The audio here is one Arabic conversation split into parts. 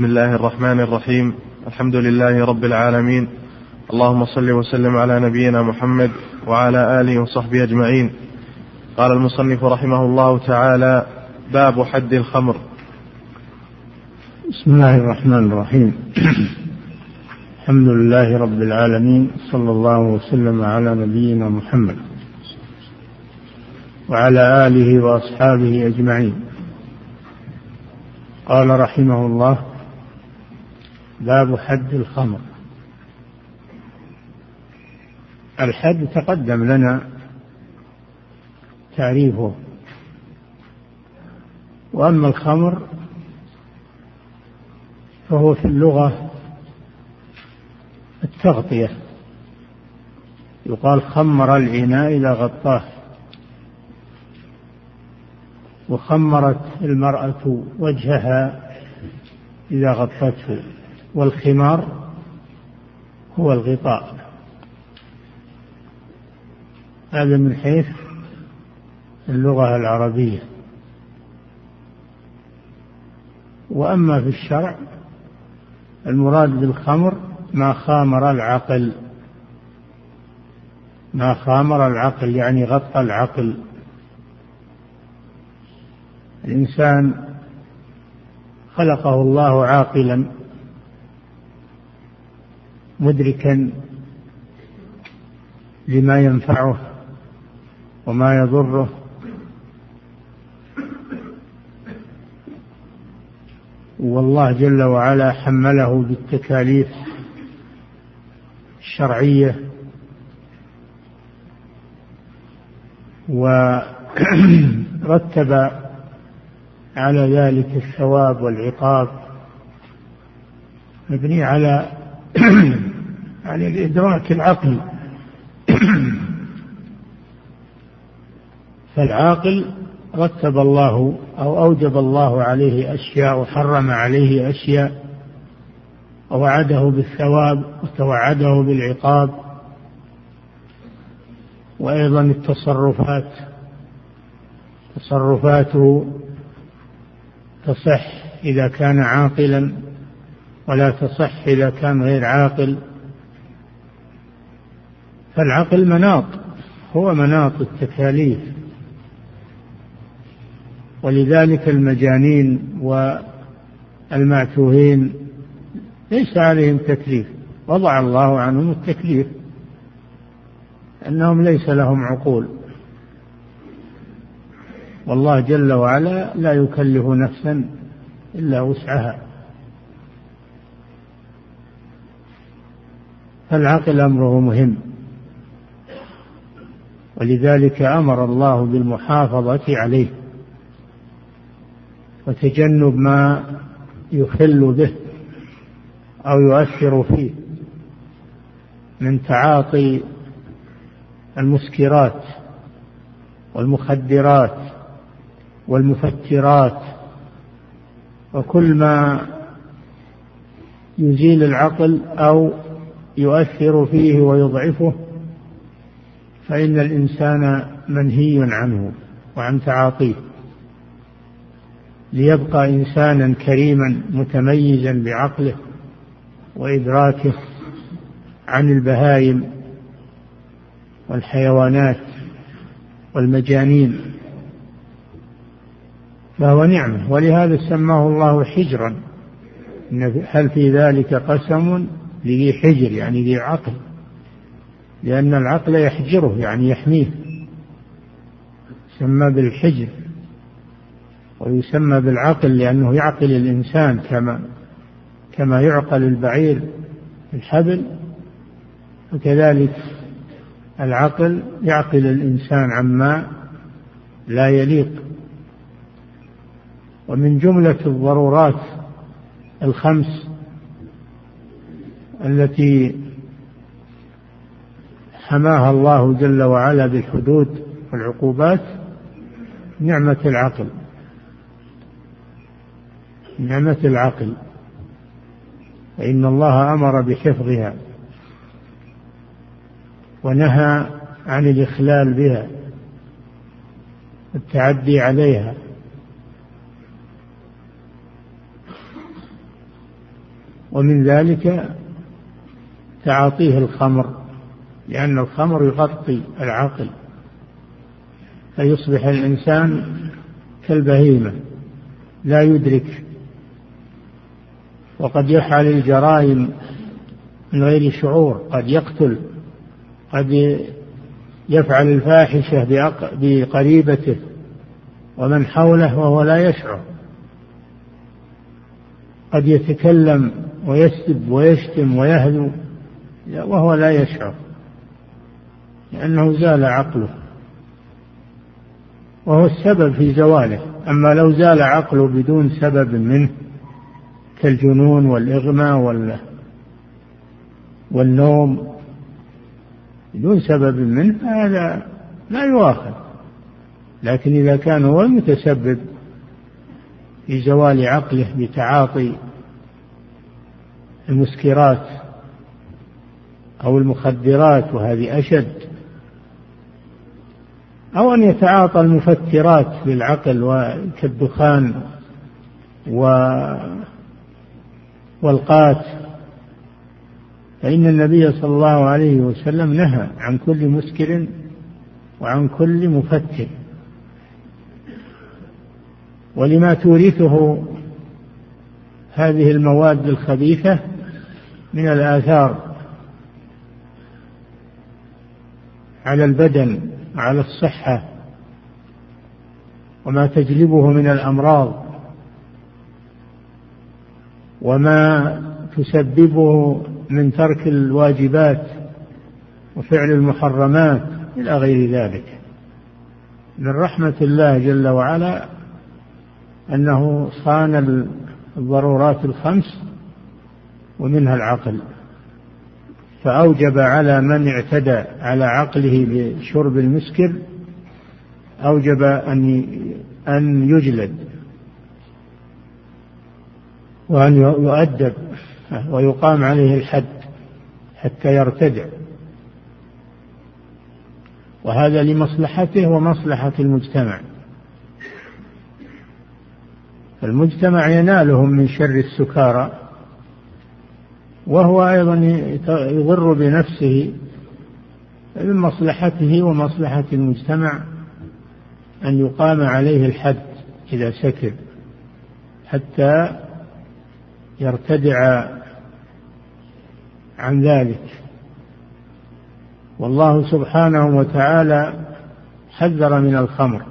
بسم الله الرحمن الرحيم. الحمد لله رب العالمين. اللهم صل وسلم على نبينا محمد وعلى آله وصحبه أجمعين. قال المصنف رحمه الله تعالى باب حد الخمر. بسم الله الرحمن الرحيم. الحمد لله رب العالمين صلى الله وسلم على نبينا محمد وعلى آله وأصحابه أجمعين. قال رحمه الله باب حد الخمر. الحد تقدم لنا تعريفه. وأما الخمر فهو في اللغة التغطية. يقال خمر الاناء إذا غطاه. وخمرت المرأة وجهها إذا غطته. والخمار هو الغطاء. هذا من حيث اللغة العربية. وأما في الشرع المراد بالخمر ما خامر العقل. ما خامر العقل يعني غطى العقل. الإنسان خلقه الله عاقلا. مدركا لما ينفعه وما يضره. والله جل وعلا حمله بالتكاليف الشرعية ورتب على ذلك الثواب والعقاب. مبني على يعني الإدراك العقلي فالعاقل رتب الله أو أوجب الله عليه أشياء وحرم عليه أشياء ووعده بالثواب وتوعده بالعقاب وأيضا التصرفات. تصرفاته تصح إذا كان عاقلا ولا تصح إذا كان غير عاقل. فالعقل مناط هو مناط التكاليف. ولذلك المجانين والمعتوهين ليس عليهم تكليف وضع الله عنهم التكليف أنهم ليس لهم عقول. والله جل وعلا لا يكلف نفسا إلا وسعها. فالعقل أمره مهم. ولذلك أمر الله بالمحافظة عليه وتجنب ما يخل به أو يؤثر فيه من تعاطي المسكرات والمخدرات والمفترات وكل ما يزيل العقل أو يؤثر فيه ويضعفه فإن الإنسان منهي عنه وعن تعاطيه ليبقى إنسانا كريما متميزا بعقله وإدراكه عن البهائم والحيوانات والمجانين. فهو نعمة ولهذا سماه الله حجرا. هل في ذلك قسم لذي حجر يعني ذي عقل؟ لأن العقل يحجره يعني يحميه. يسمى بالحجر ويسمى بالعقل لأنه يعقل الإنسان كما كما يعقل البعير الحبل. وكذلك العقل يعقل الإنسان عما لا يليق. ومن جملة الضرورات الخمس التي حماها الله جل وعلا بالحدود والعقوبات نعمة العقل. نعمة العقل. فإن الله أمر بحفظها ونهى عن الإخلال بها التعدي عليها. ومن ذلك تعاطيه الخمر. لأن الخمر يغطي العقل فيصبح الإنسان كالبهيمة لا يدرك. وقد يفعل الجرائم من غير شعور قد يقتل قد يفعل الفاحشة بقريبته ومن حوله وهو لا يشعر. قد يتكلم ويسب ويشتم ويهدو وهو لا يشعر. لأنه زال عقله. وهو السبب في زواله. أما لو زال عقله بدون سبب منه كالجنون والإغماء وال والنوم بدون سبب منه هذا لا يؤاخذ. لكن إذا كان هو المتسبب في زوال عقله بتعاطي المسكرات أو المخدرات وهذه أشد. أو أن يتعاطى المفترات للعقل كالدخان و والقات. فإن النبي صلى الله عليه وسلم نهى عن كل مسكر وعن كل مفتر ولما تورثه هذه المواد الخبيثة من الآثار على البدن على الصحة وما تجلبه من الأمراض وما تسببه من ترك الواجبات وفعل المحرمات إلى غير ذلك. من رحمة الله جل وعلا أنه صان الضرورات الخمس ومنها العقل. فأوجب على من اعتدى على عقله بشرب المسكر أوجب أن أن يجلد وأن يؤدب ويقام عليه الحد حتى يرتدع. وهذا لمصلحته ومصلحة المجتمع. المجتمع ينالهم من شر السكارى. وهو أيضا يضر بنفسه من مصلحته ومصلحة المجتمع أن يقام عليه الحد إذا سكر حتى يرتدع عن ذلك. والله سبحانه وتعالى حذر من الخمر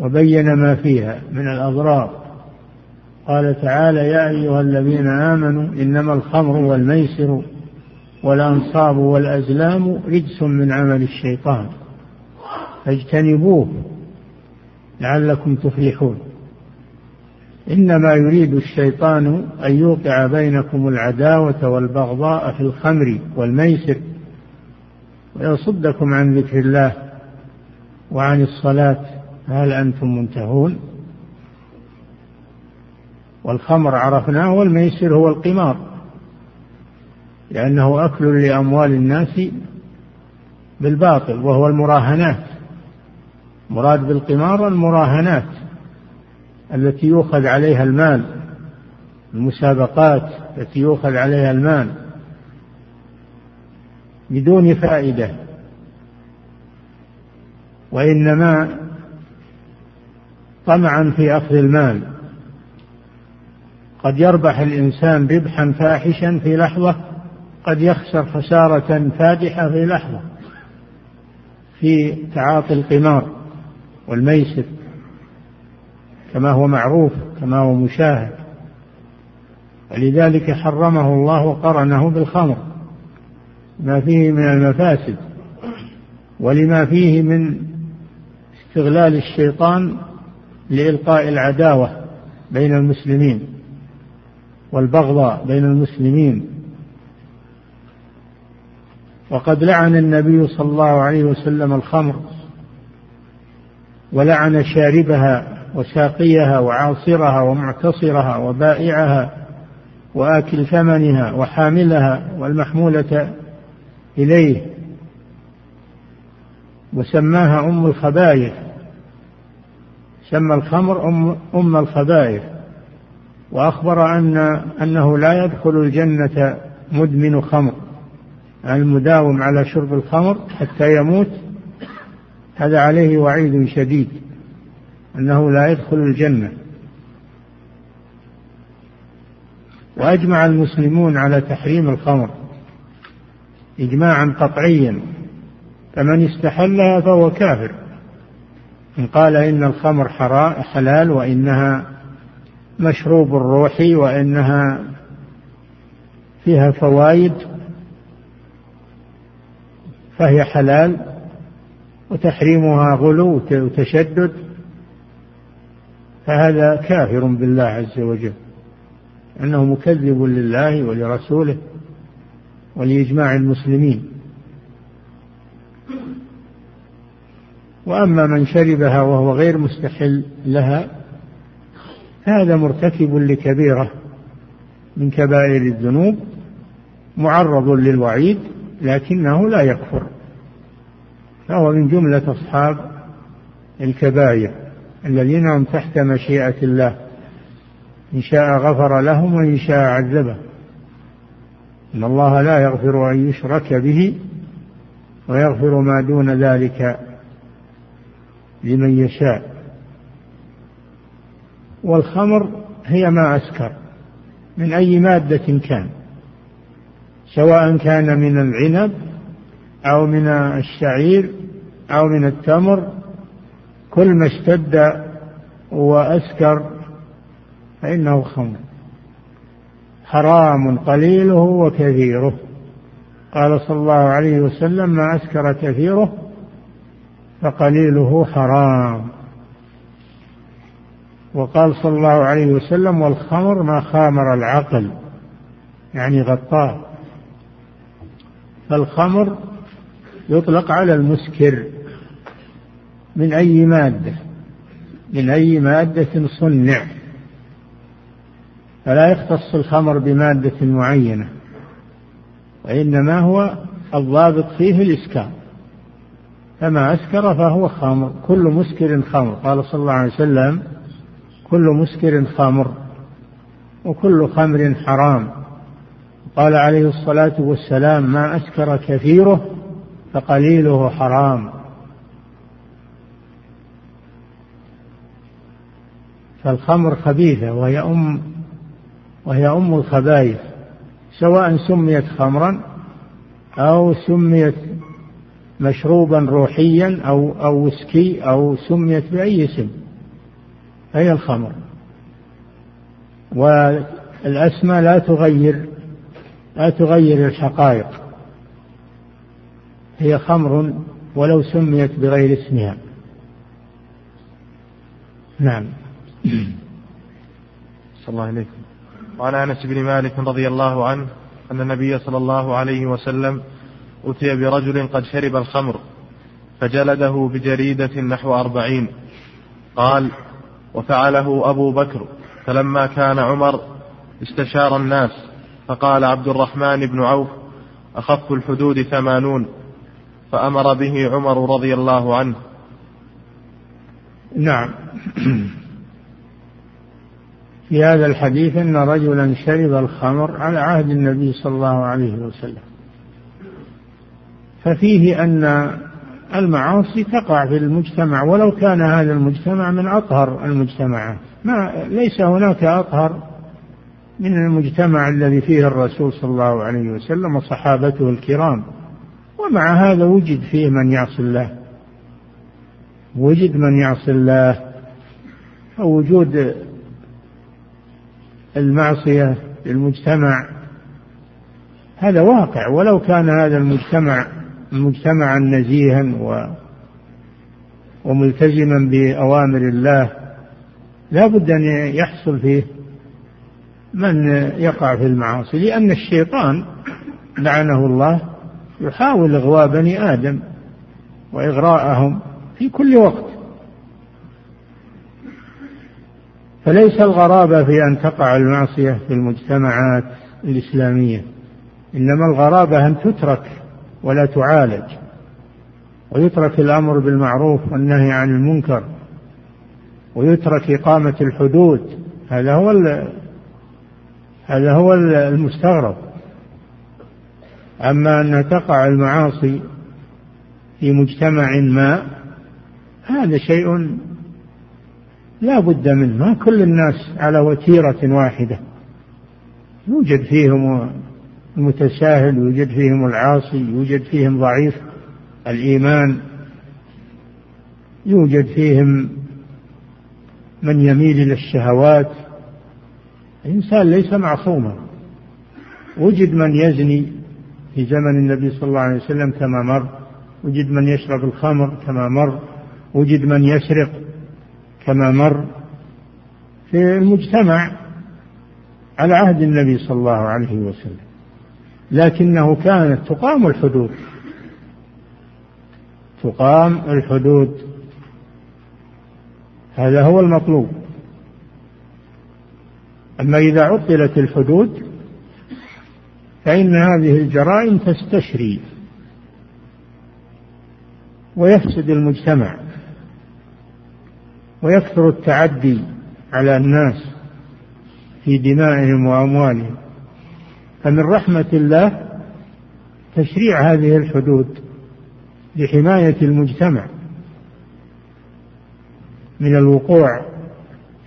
وبين ما فيها من الأضرار. قال تعالى يا أيها الذين آمنوا إنما الخمر والميسر والأنصاب والأزلام رجس من عمل الشيطان. فاجتنبوه لعلكم تفلحون. إنما يريد الشيطان أن يوقع بينكم العداوة والبغضاء في الخمر والميسر ويصدكم عن ذكر الله وعن الصلاة. هل أنتم منتهون؟ والخمر عرفناه والميسر هو القمار. لأنه أكل لأموال الناس بالباطل وهو المراهنات. مراد بالقمار المراهنات التي يؤخذ عليها المال المسابقات التي يؤخذ عليها المال بدون فائدة. وإنما طمعا في أخذ المال. قد يربح الإنسان ربحا فاحشا في لحظة قد يخسر خسارة فادحة في لحظة. في تعاطي القمار والميسر كما هو معروف كما هو مشاهد. ولذلك حرمه الله وقرنه بالخمر. ما فيه من المفاسد ولما فيه من استغلال الشيطان لإلقاء العداوة بين المسلمين. والبغضاء بين المسلمين. وقد لعن النبي صلى الله عليه وسلم الخمر ولعن شاربها وساقيها وعاصرها ومعتصرها وبائعها وآكل ثمنها وحاملها والمحمولة إليه. وسماها أم الخبائث سمى الخمر أم, أم الخبائث. وأخبر أن أنه لا يدخل الجنة مدمن خمر المداوم على شرب الخمر حتى يموت هذا عليه وعيد شديد أنه لا يدخل الجنة. وأجمع المسلمون على تحريم الخمر إجماعا قطعيا فمن استحلها فهو كافر إن قال إن الخمر حلال وإنها مشروب الروحي وإنها فيها فوائد فهي حلال وتحريمها غلو وتشدد فهذا كافر بالله عز وجل. أنه مكذب لله ولرسوله ولإجماع المسلمين. وأما من شربها وهو غير مستحل لها هذا مرتكب لكبيرة من كبائر الذنوب معرض للوعيد لكنه لا يكفر فهو من جملة أصحاب الكبائر الذين هم تحت مشيئة الله إن شاء غفر لهم وإن شاء عذبه إن الله لا يغفر أن يشرك به ويغفر ما دون ذلك لمن يشاء. والخمر هي ما أسكر من أي مادة كان سواء كان من العنب أو من الشعير أو من التمر كل ما اشتد وأسكر فإنه خمر. حرام قليله وكثيره. قال صلى الله عليه وسلم ما أسكر كثيره فقليله حرام. وقال صلى الله عليه وسلم والخمر ما خامر العقل يعني غطاه. فالخمر يطلق على المسكر من أي مادة؟ من أي مادة صنع. فلا يختص الخمر بمادة معينة وإنما هو الضابط فيه الإسكار فما أسكر فهو خمر كل مسكر خمر. قال صلى الله عليه وسلم كل مسكر خمر وكل خمر حرام. قال عليه الصلاة والسلام ما أسكر كثيره فقليله حرام. فالخمر خبيثة وهي أم وهي أم الخبائث سواء سميت خمرا أو سميت مشروبا روحيا أو أو وسكي أو سميت بأي اسم. هي الخمر. والأسماء لا تغير لا تغير الحقائق. هي خمر ولو سميت بغير اسمها. نعم. صلى الله عليكم وعن أنس بن مالك رضي الله عنه أن النبي صلى الله عليه وسلم أتي برجل قد شرب الخمر فجلده بجريدة نحو أربعين. قال وفعله أبو بكر فلما كان عمر استشار الناس فقال عبد الرحمن بن عوف أخف الحدود ثمانون. فأمر به عمر رضي الله عنه. نعم. في هذا الحديث أن رجلا شرب الخمر على عهد النبي صلى الله عليه وسلم. ففيه أن المعاصي تقع في المجتمع ولو كان هذا المجتمع من أطهر المجتمعات ما ليس هناك أطهر من المجتمع الذي فيه الرسول صلى الله عليه وسلم وصحابته الكرام. ومع هذا وجد فيه من يعصي الله. وجد من يعصي الله. وجود المعصية في المجتمع هذا واقع. ولو كان هذا المجتمع مجتمعا نزيها و وملتزما بأوامر الله لا بد أن يحصل فيه من يقع في المعاصي لأن الشيطان لعنه الله يحاول إغواء بني آدم وإغراءهم في كل وقت. فليس الغرابة في أن تقع المعصية في المجتمعات الإسلامية إنما الغرابة أن تترك ولا تعالج. ويترك الأمر بالمعروف والنهي عن المنكر. ويترك إقامة الحدود. هذا هو هذا هو المستغرب. أما أن تقع المعاصي في مجتمع ما هذا شيء لا بد منه. ما كل الناس على وتيرة واحدة. يوجد فيهم المتساهل يوجد فيهم العاصي يوجد فيهم ضعيف الإيمان يوجد فيهم من يميل إلى الشهوات. الإنسان ليس معصوما. وجد من يزني في زمن النبي صلى الله عليه وسلم كما مر. وجد من يشرب الخمر كما مر. وجد من يسرق كما مر. في المجتمع على عهد النبي صلى الله عليه وسلم. لكنه كانت تقام الحدود. تقام الحدود. هذا هو المطلوب. أما إذا عطلت الحدود فإن هذه الجرائم تستشري ويفسد المجتمع ويكثر التعدي على الناس في دمائهم وأموالهم. فمن رحمة الله تشريع هذه الحدود لحماية المجتمع من الوقوع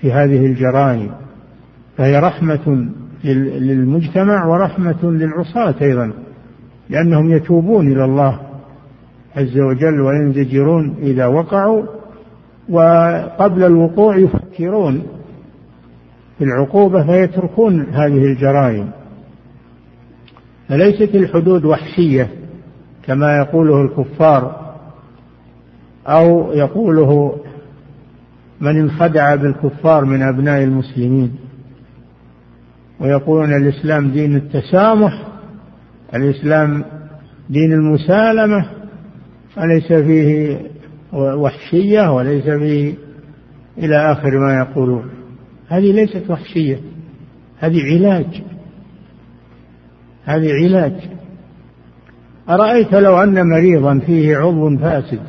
في هذه الجرائم فهي رحمة للمجتمع ورحمة للعصاة أيضا لأنهم يتوبون إلى الله عز وجل وينزجرون إذا وقعوا وقبل الوقوع يفكرون في العقوبة فيتركون هذه الجرائم. فليست الحدود وحشية كما يقوله الكفار أو يقوله من انخدع بالكفار من أبناء المسلمين ويقولون الإسلام دين التسامح الإسلام دين المسالمة أليس فيه وحشية وليس فيه إلى آخر ما يقولون. هذه ليست وحشية هذه علاج. هذه علاج. أرأيت لو أن مريضا فيه عضو فاسد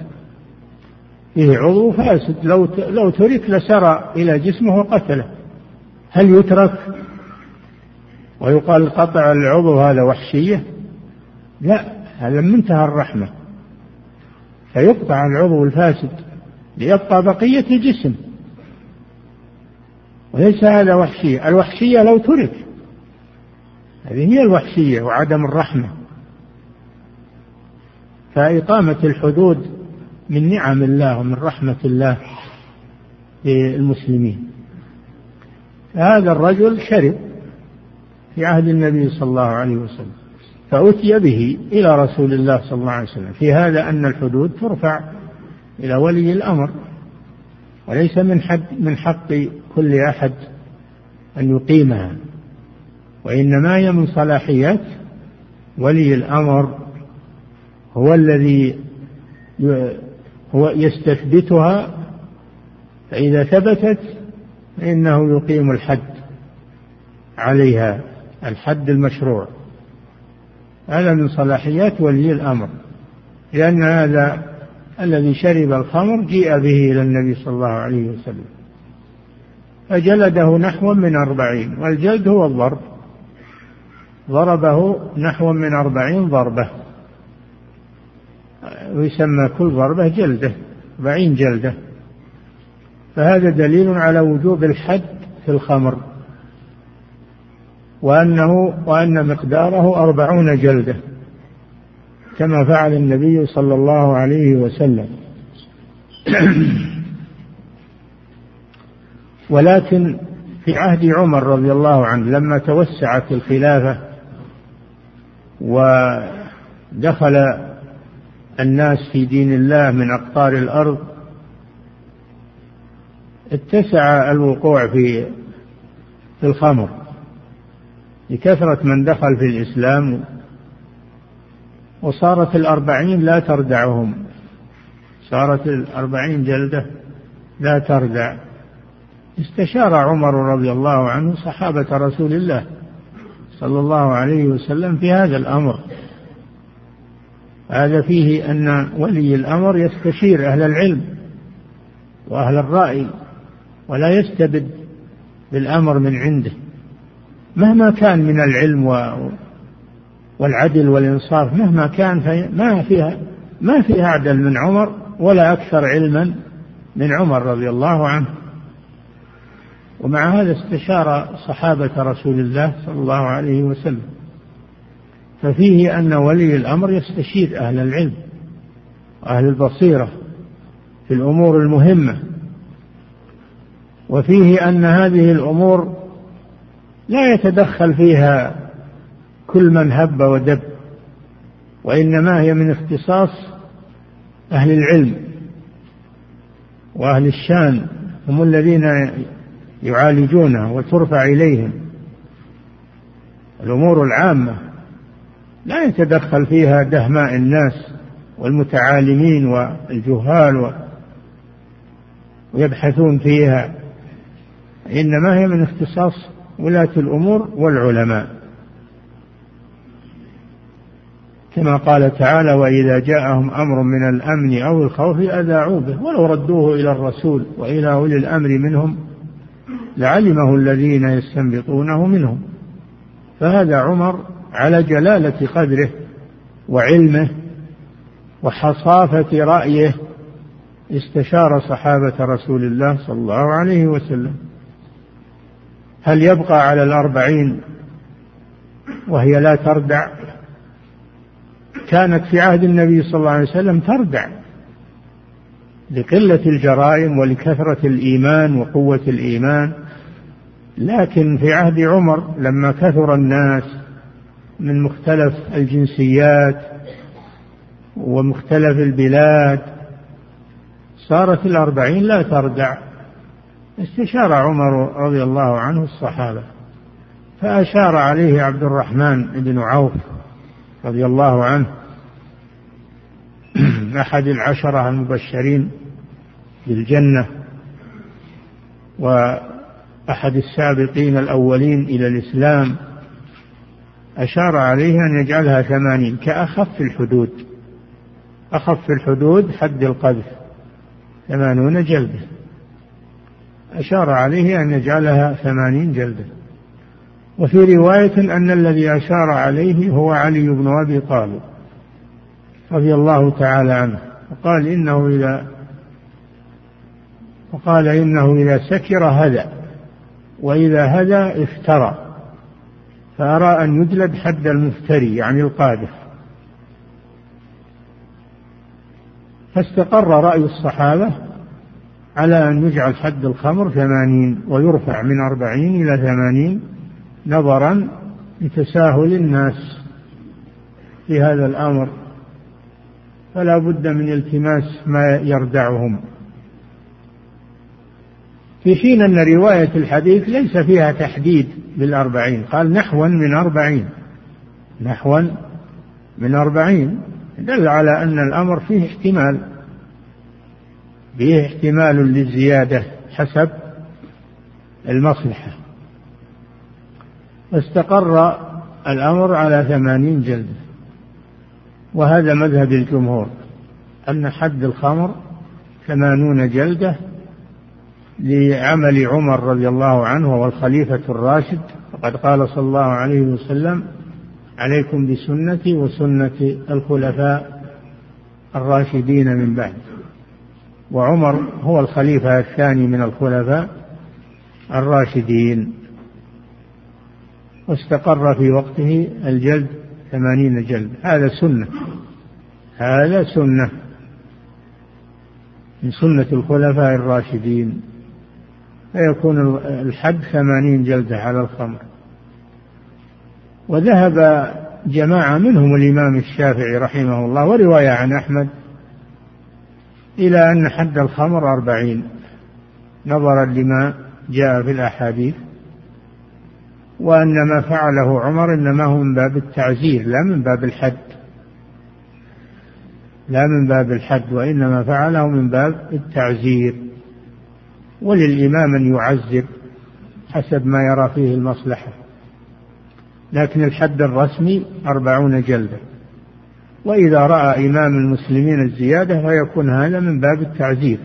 فيه عضو فاسد لو لو ترك لسرى إلى جسمه وقتله هل يترك؟ ويقال قطع العضو هذا وحشية؟ لا هذا منتهى الرحمة. فيقطع العضو الفاسد ليبقى بقية الجسم. وليس هذا وحشية الوحشية لو ترك هذه هي الوحشية وعدم الرحمة. فإقامة الحدود من نعم الله ومن رحمة الله للمسلمين. هذا الرجل شرب في عهد النبي صلى الله عليه وسلم فأتي به إلى رسول الله صلى الله عليه وسلم. في هذا أن الحدود ترفع إلى ولي الأمر وليس من حد من حق كل أحد أن يقيمها. وإنما هي من صلاحيات ولي الأمر هو الذي هو يستثبتها فإذا ثبتت فإنه يقيم الحد عليها الحد المشروع. هذا من صلاحيات ولي الأمر لأن هذا الذي شرب الخمر جيء به إلى النبي صلى الله عليه وسلم. فجلده نحو من أربعين والجلد هو الضرب. ضربه نحو من أربعين ضربة. ويسمى كل ضربة جلدة أربعين جلدة. فهذا دليل على وجوب الحد في الخمر. وأنه وأن مقداره أربعون جلدة كما فعل النبي صلى الله عليه وسلم. ولكن في عهد عمر رضي الله عنه لما توسعت الخلافة ودخل الناس في دين الله من أقطار الأرض اتسع الوقوع في في الخمر. لكثرة من دخل في الإسلام وصارت الأربعين لا تردعهم. صارت الأربعين جلدة لا تردع. استشار عمر رضي الله عنه صحابة رسول الله. صلى الله عليه وسلم في هذا الأمر. هذا فيه أن ولي الأمر يستشير أهل العلم وأهل الرأي ولا يستبد بالأمر من عنده. مهما كان من العلم والعدل والإنصاف مهما كان ما فيها ما فيها أعدل من عمر ولا أكثر علما من عمر رضي الله عنه. ومع هذا استشار صحابة رسول الله صلى الله عليه وسلم. ففيه أن ولي الأمر يستشير أهل العلم وأهل البصيرة في الأمور المهمة. وفيه أن هذه الأمور لا يتدخل فيها كل من هب ودب وإنما هي من اختصاص أهل العلم وأهل الشان هم الذين يعالجونها وترفع إليهم الأمور العامة لا يتدخل فيها دهماء الناس والمتعالمين والجهال ويبحثون فيها. إنما هي من اختصاص ولاة الأمور والعلماء. كما قال تعالى وإذا جاءهم أمر من الأمن أو الخوف أذاعوا به ولو ردوه إلى الرسول وإلى أولي الأمر منهم لعلمه الذين يستنبطونه منهم. فهذا عمر على جلالة قدره وعلمه وحصافة رأيه استشار صحابة رسول الله صلى الله عليه وسلم. هل يبقى على الأربعين وهي لا تردع؟ كانت في عهد النبي صلى الله عليه وسلم تردع لقلة الجرائم ولكثرة الإيمان وقوة الإيمان. لكن في عهد عمر لما كثر الناس من مختلف الجنسيات ومختلف البلاد صارت الأربعين لا تردع. استشار عمر رضي الله عنه الصحابة فأشار عليه عبد الرحمن بن عوف رضي الله عنه أحد العشرة المبشرين بالجنة وأحد السابقين الأولين إلى الإسلام أشار عليه أن يجعلها ثمانين كأخف الحدود أخف الحدود حد القذف ثمانون جلدة. أشار عليه أن يجعلها ثمانين جلدة. وفي رواية أن الذي أشار عليه هو علي بن أبي طالب رضي الله تعالى عنه وقال إنه إذا وقال إنه إذا سكر هدى وإذا هدى افترى فأرى أن يجلد حد المفتري يعني القاذف فاستقر رأي الصحابة على أن يجعل حد الخمر ثمانين ويرفع من أربعين إلى ثمانين نظرا لتساهل الناس في هذا الأمر. فلا بد من التماس ما يردعهم. في حين أن رواية الحديث ليس فيها تحديد بالأربعين. قال نحوا من أربعين. نحوا من أربعين. دل على أن الأمر فيه احتمال. فيه احتمال للزيادة حسب المصلحة. واستقر الأمر على ثمانين جلدة. وهذا مذهب الجمهور. أن حد الخمر ثمانون جلدة لعمل عمر رضي الله عنه وهو الخليفة الراشد وقد قال صلى الله عليه وسلم عليكم بسنتي وسنة الخلفاء الراشدين من بعد. وعمر هو الخليفة الثاني من الخلفاء الراشدين. واستقر في وقته الجلد ثمانين جلد. هذا سنة. هذا سنة من سنة الخلفاء الراشدين. فيكون الحد ثمانين جلدة على الخمر. وذهب جماعة منهم الإمام الشافعي رحمه الله ورواية عن أحمد إلى أن حد الخمر أربعين. نظرا لما جاء في الأحاديث وأن ما فعله عمر إنما هو من باب التعزير لا من باب الحد. لا من باب الحد وإنما فعله من باب التعزير. وللإمام أن يعزر حسب ما يرى فيه المصلحة. لكن الحد الرسمي أربعون جلدة. وإذا رأى إمام المسلمين الزيادة فيكون هذا من باب التعزير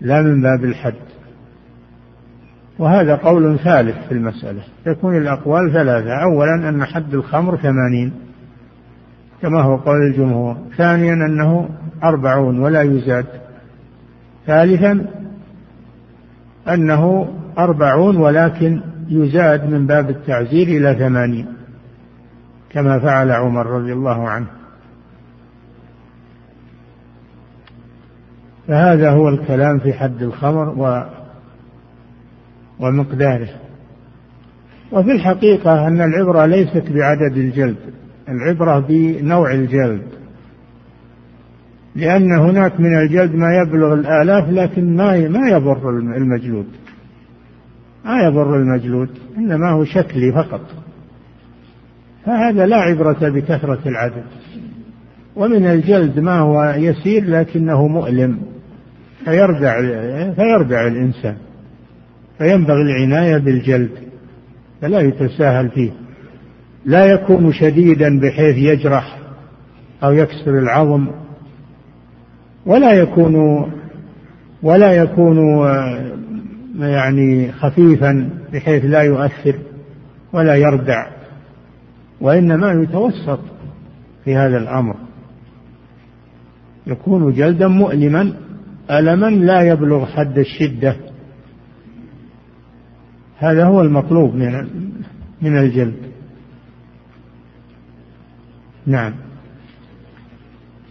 لا من باب الحد. وهذا قول ثالث في المسألة. تكون الأقوال ثلاثة. أولا أن حد الخمر ثمانين كما هو قول الجمهور. ثانيا أنه أربعون ولا يزاد. ثالثا أنه أربعون ولكن يزاد من باب التعزير إلى ثمانين كما فعل عمر رضي الله عنه. فهذا هو الكلام في حد الخمر و ومقداره. وفي الحقيقة أن العبرة ليست بعدد الجلد العبرة بنوع الجلد. لأن هناك من الجلد ما يبلغ الآلاف لكن ما ما يضر المجلود. ما يضر المجلود إنما هو شكلي فقط. فهذا لا عبرة بكثرة العدد. ومن الجلد ما هو يسير لكنه مؤلم. فيردع فيردع الإنسان. فينبغي العناية بالجلد. فلا يتساهل فيه. لا يكون شديدا بحيث يجرح أو يكسر العظم. ولا يكون ولا يكون يعني خفيفا بحيث لا يؤثر ولا يردع وإنما يتوسط في هذا الأمر. يكون جلدا مؤلما ألما لا يبلغ حد الشدة. هذا هو المطلوب من من الجلد. نعم.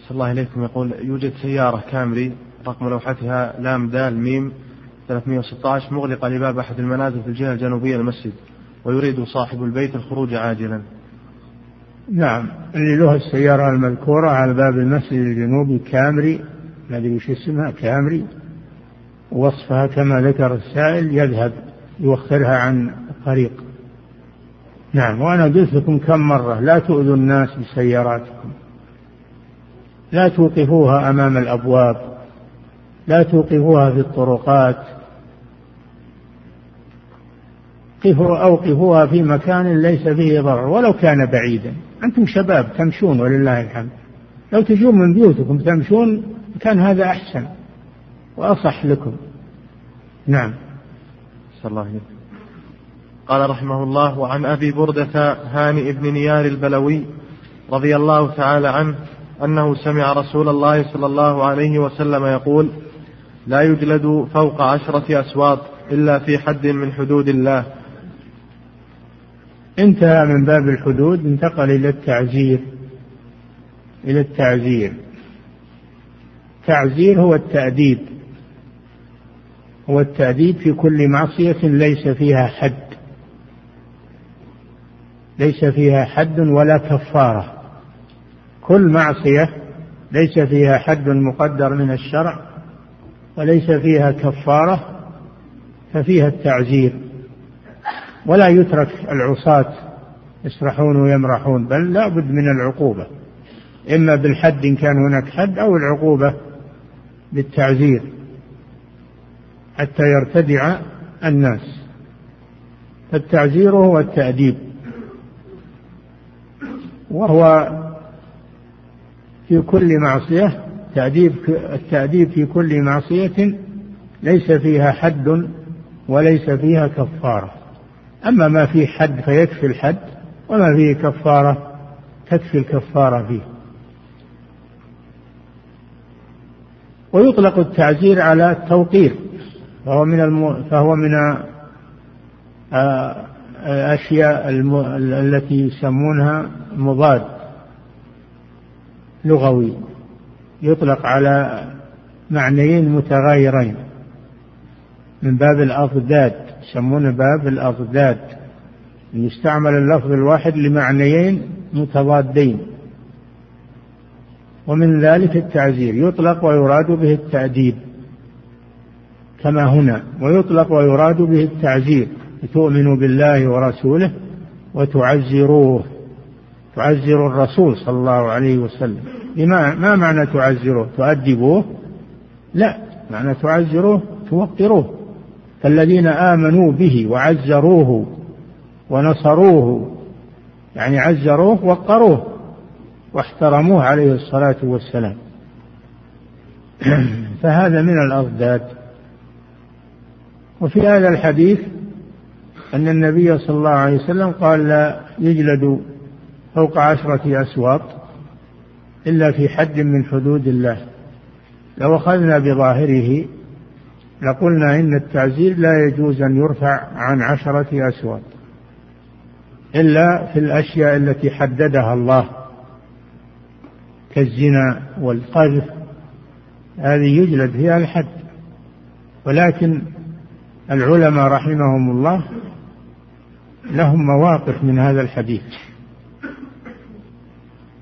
صلى الله إليكم. يقول يوجد سيارة كامري رقم لوحتها لام دال ميم 316 مغلقة لباب أحد المنازل في الجهة الجنوبية المسجد ويريد صاحب البيت الخروج عاجلا. نعم اللي له السيارة المذكورة على باب المسجد الجنوبي كامري ما أدري وش اسمها كامري وصفها كما ذكر السائل يذهب يوخرها عن الطريق نعم وأنا قلت لكم كم مرة لا تؤذوا الناس بسياراتكم. لا توقفوها أمام الأبواب لا توقفوها في الطرقات. قفوا أوقفوها في مكان ليس فيه ضرر ولو كان بعيدا. أنتم شباب تمشون ولله الحمد. لو تجون من بيوتكم تمشون كان هذا أحسن وأصح لكم. نعم. صلى الله عليه قال رحمه الله وعن أبي بردة هانئ بن نيار البلوي رضي الله تعالى عنه أنه سمع رسول الله صلى الله عليه وسلم يقول لا يجلد فوق عشرة أسواط إلا في حد من حدود الله. انتهى من باب الحدود انتقل إلى التعزير إلى التعزير. التعزير هو التأديب هو التأديب في كل معصية ليس فيها حد ليس فيها حد ولا كفارة. كل معصية ليس فيها حد مقدر من الشرع وليس فيها كفارة ففيها التعزير. ولا يترك العصاة يسرحون ويمرحون بل لا بد من العقوبة. إما بالحد إن كان هناك حد أو العقوبة بالتعزير حتى يرتدع الناس. فالتعزير هو التأديب. وهو في كل معصية تأديب التأديب في كل معصية ليس فيها حد وليس فيها كفارة. أما ما فيه حد فيكفي الحد وما فيه كفارة تكفي الكفارة فيه. ويطلق التعزير على التوقير فهو من الم... فهو من الأشياء الم... التي يسمونها مضاد. لغوي يطلق على معنيين متغايرين. من باب الأضداد يسمونه باب الأضداد. يستعمل اللفظ الواحد لمعنيين متضادين. ومن ذلك التعزير يطلق ويراد به التأديب كما هنا ويطلق ويراد به التعزير تؤمنوا بالله ورسوله وتعزروه. تعزر الرسول صلى الله عليه وسلم. بما ما معنى تعزروه تؤدبوه؟ لا. معنى تعزروه توقروه. فالذين آمنوا به وعزروه ونصروه يعني عزروه وقروه واحترموه عليه الصلاة والسلام. فهذا من الأضداد وفي هذا الحديث أن النبي صلى الله عليه وسلم قال لا يجلد فوق عشرة أسواط إلا في حد من حدود الله. لو أخذنا بظاهره لقلنا إن التعزير لا يجوز أن يرفع عن عشرة أسواط إلا في الأشياء التي حددها الله كالزنا والقذف. هذه يجلد فيها الحد. ولكن العلماء رحمهم الله لهم مواقف من هذا الحديث.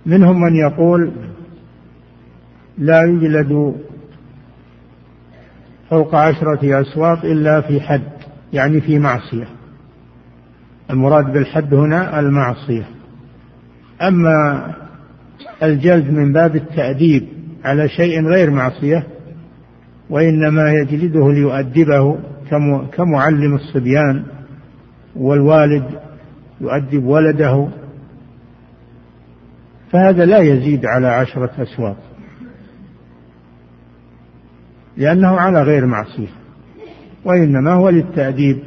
منهم من يقول لا يجلد فوق عشرة أسواط إلا في حد يعني في معصية. المراد بالحد هنا المعصية. أما الجلد من باب التأديب على شيء غير معصية وإنما يجلده ليؤدبه كمعلم الصبيان والوالد يؤدب ولده فهذا لا يزيد على عشرة أسواق. لأنه على غير معصية وإنما هو للتأديب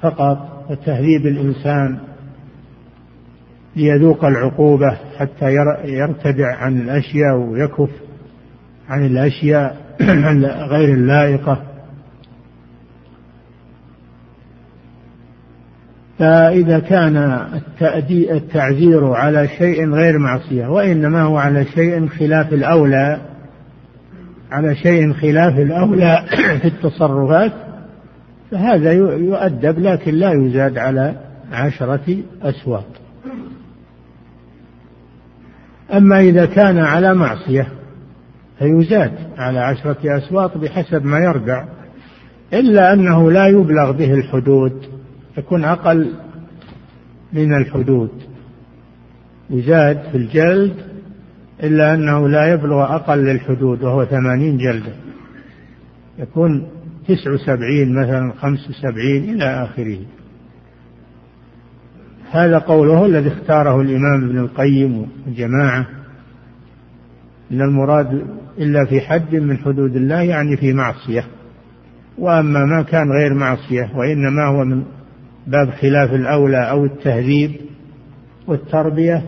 فقط وتهذيب الإنسان ليذوق العقوبة حتى يرتدع عن الأشياء ويكف عن الأشياء غير اللائقة. فإذا كان التعزير على شيء غير معصية وإنما هو على شيء خلاف الأولى على شيء خلاف الأولى في التصرفات فهذا يؤدب لكن لا يزاد على عشرة أسواق. أما إذا كان على معصية فيزاد على عشرة أسواق بحسب ما يرجع إلا أنه لا يبلغ به الحدود. يكون أقل من الحدود. يزاد في الجلد إلا أنه لا يبلغ أقل الحدود وهو ثمانين جلدة يكون تسع وسبعين مثلا خمس وسبعين إلى آخره. هذا قوله الذي اختاره الإمام ابن القيم وجماعة إن المراد إلا في حد من حدود الله يعني في معصية. وأما ما كان غير معصية وإنما هو من باب خلاف الأولى أو التهذيب والتربية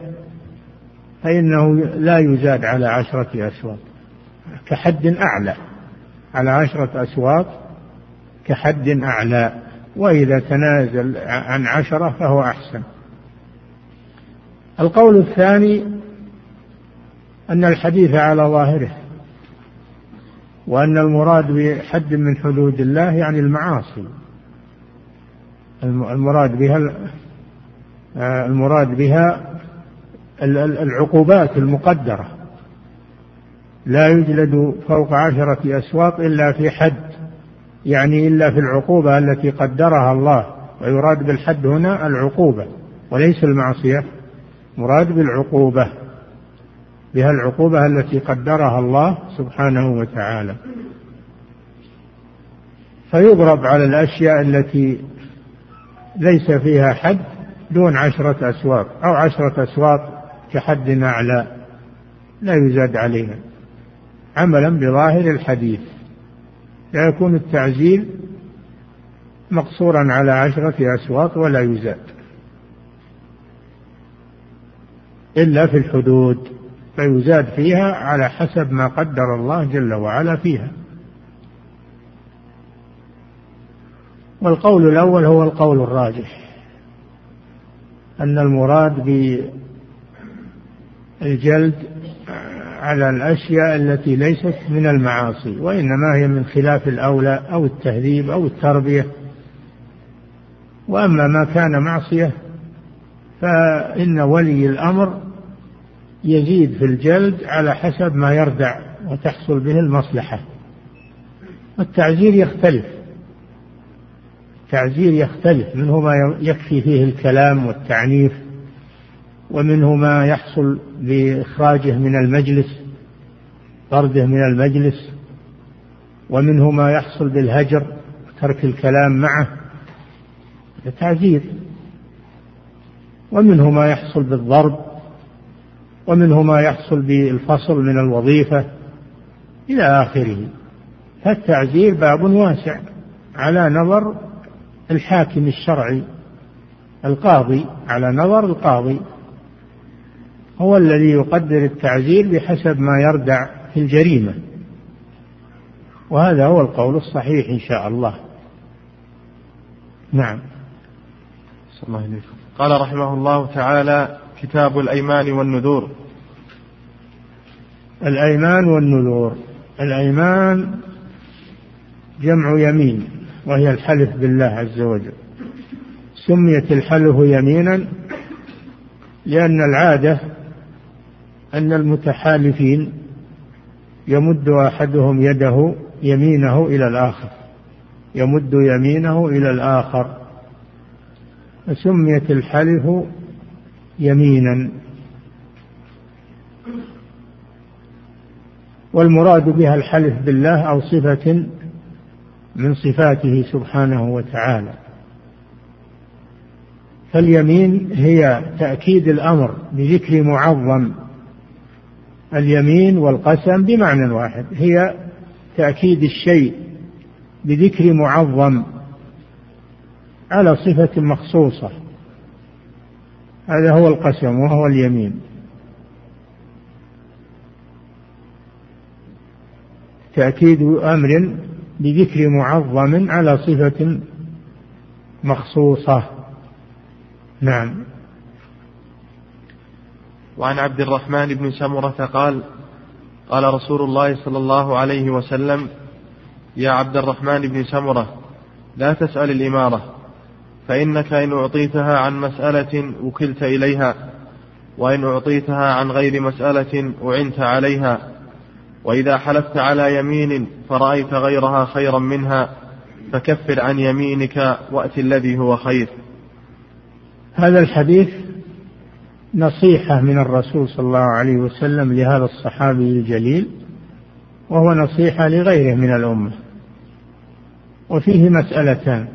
فإنه لا يزاد على عشرة أسواق كحد أعلى على عشرة أسواق كحد أعلى وإذا تنازل عن عشرة فهو أحسن. القول الثاني أن الحديث على ظاهره وأن المراد بحد من حدود الله يعني المعاصي. المراد بها المراد بها العقوبات المقدرة. لا يجلد فوق عشرة أسواق إلا في حد يعني إلا في العقوبة التي قدرها الله ويراد بالحد هنا العقوبة وليس المعصية مراد بالعقوبة بها العقوبة التي قدرها الله سبحانه وتعالى. فيضرب على الأشياء التي ليس فيها حد دون عشرة أسواق أو عشرة أسواق كحد أعلى. لا يزاد عليها. عملا بظاهر الحديث. لا يكون التعزير مقصورا على عشرة أسواق ولا يزاد. إلا في الحدود. فيزاد فيها على حسب ما قدر الله جل وعلا فيها. والقول الأول هو القول الراجح أن المراد بالجلد على الأشياء التي ليست من المعاصي وإنما هي من خلاف الأولى أو التهذيب أو التربية. وأما ما كان معصية فإن ولي الأمر يزيد في الجلد على حسب ما يردع وتحصل به المصلحة. التعزير يختلف. التعزير يختلف منه ما يكفي فيه الكلام والتعنيف ومنه ما يحصل بإخراجه من المجلس طرده من المجلس ومنه ما يحصل بالهجر ترك الكلام معه. تعزير ومنه ما يحصل بالضرب ومنه ما يحصل بالفصل من الوظيفة إلى آخره. فالتعزير باب واسع على نظر الحاكم الشرعي القاضي على نظر القاضي هو الذي يقدر التعزير بحسب ما يردع في الجريمة. وهذا هو القول الصحيح إن شاء الله. نعم. الله عليه قال رحمه الله تعالى كتاب الأيمان والنذور. الأيمان والنذور. الأيمان جمع يمين. وهي الحلف بالله عز وجل. سميت الحلف يمينا لأن العادة أن المتحالفين يمد أحدهم يده يمينه إلى الآخر يمد يمينه إلى الآخر. فسميت الحلف يمينا. والمراد بها الحلف بالله أو صفة من صفاته سبحانه وتعالى. فاليمين هي تأكيد الأمر بذكر معظم اليمين والقسم بمعنى واحد هي تأكيد الشيء بذكر معظم على صفة مخصوصة. هذا هو القسم وهو اليمين. تأكيد أمر بذكر معظم على صفة مخصوصة. نعم. وعن عبد الرحمن بن سمرة قال قال رسول الله صلى الله عليه وسلم يا عبد الرحمن بن سمرة لا تسأل الإمارة فإنك إن أعطيتها عن مسألة وكلت إليها وإن أعطيتها عن غير مسألة أعنت عليها وإذا حلفت على يمين فرأيت غيرها خيرا منها فكفر عن يمينك وأت الذي هو خير. هذا الحديث نصيحة من الرسول صلى الله عليه وسلم لهذا الصحابي الجليل وهو نصيحة لغيره من الأمة. وفيه مسألتان.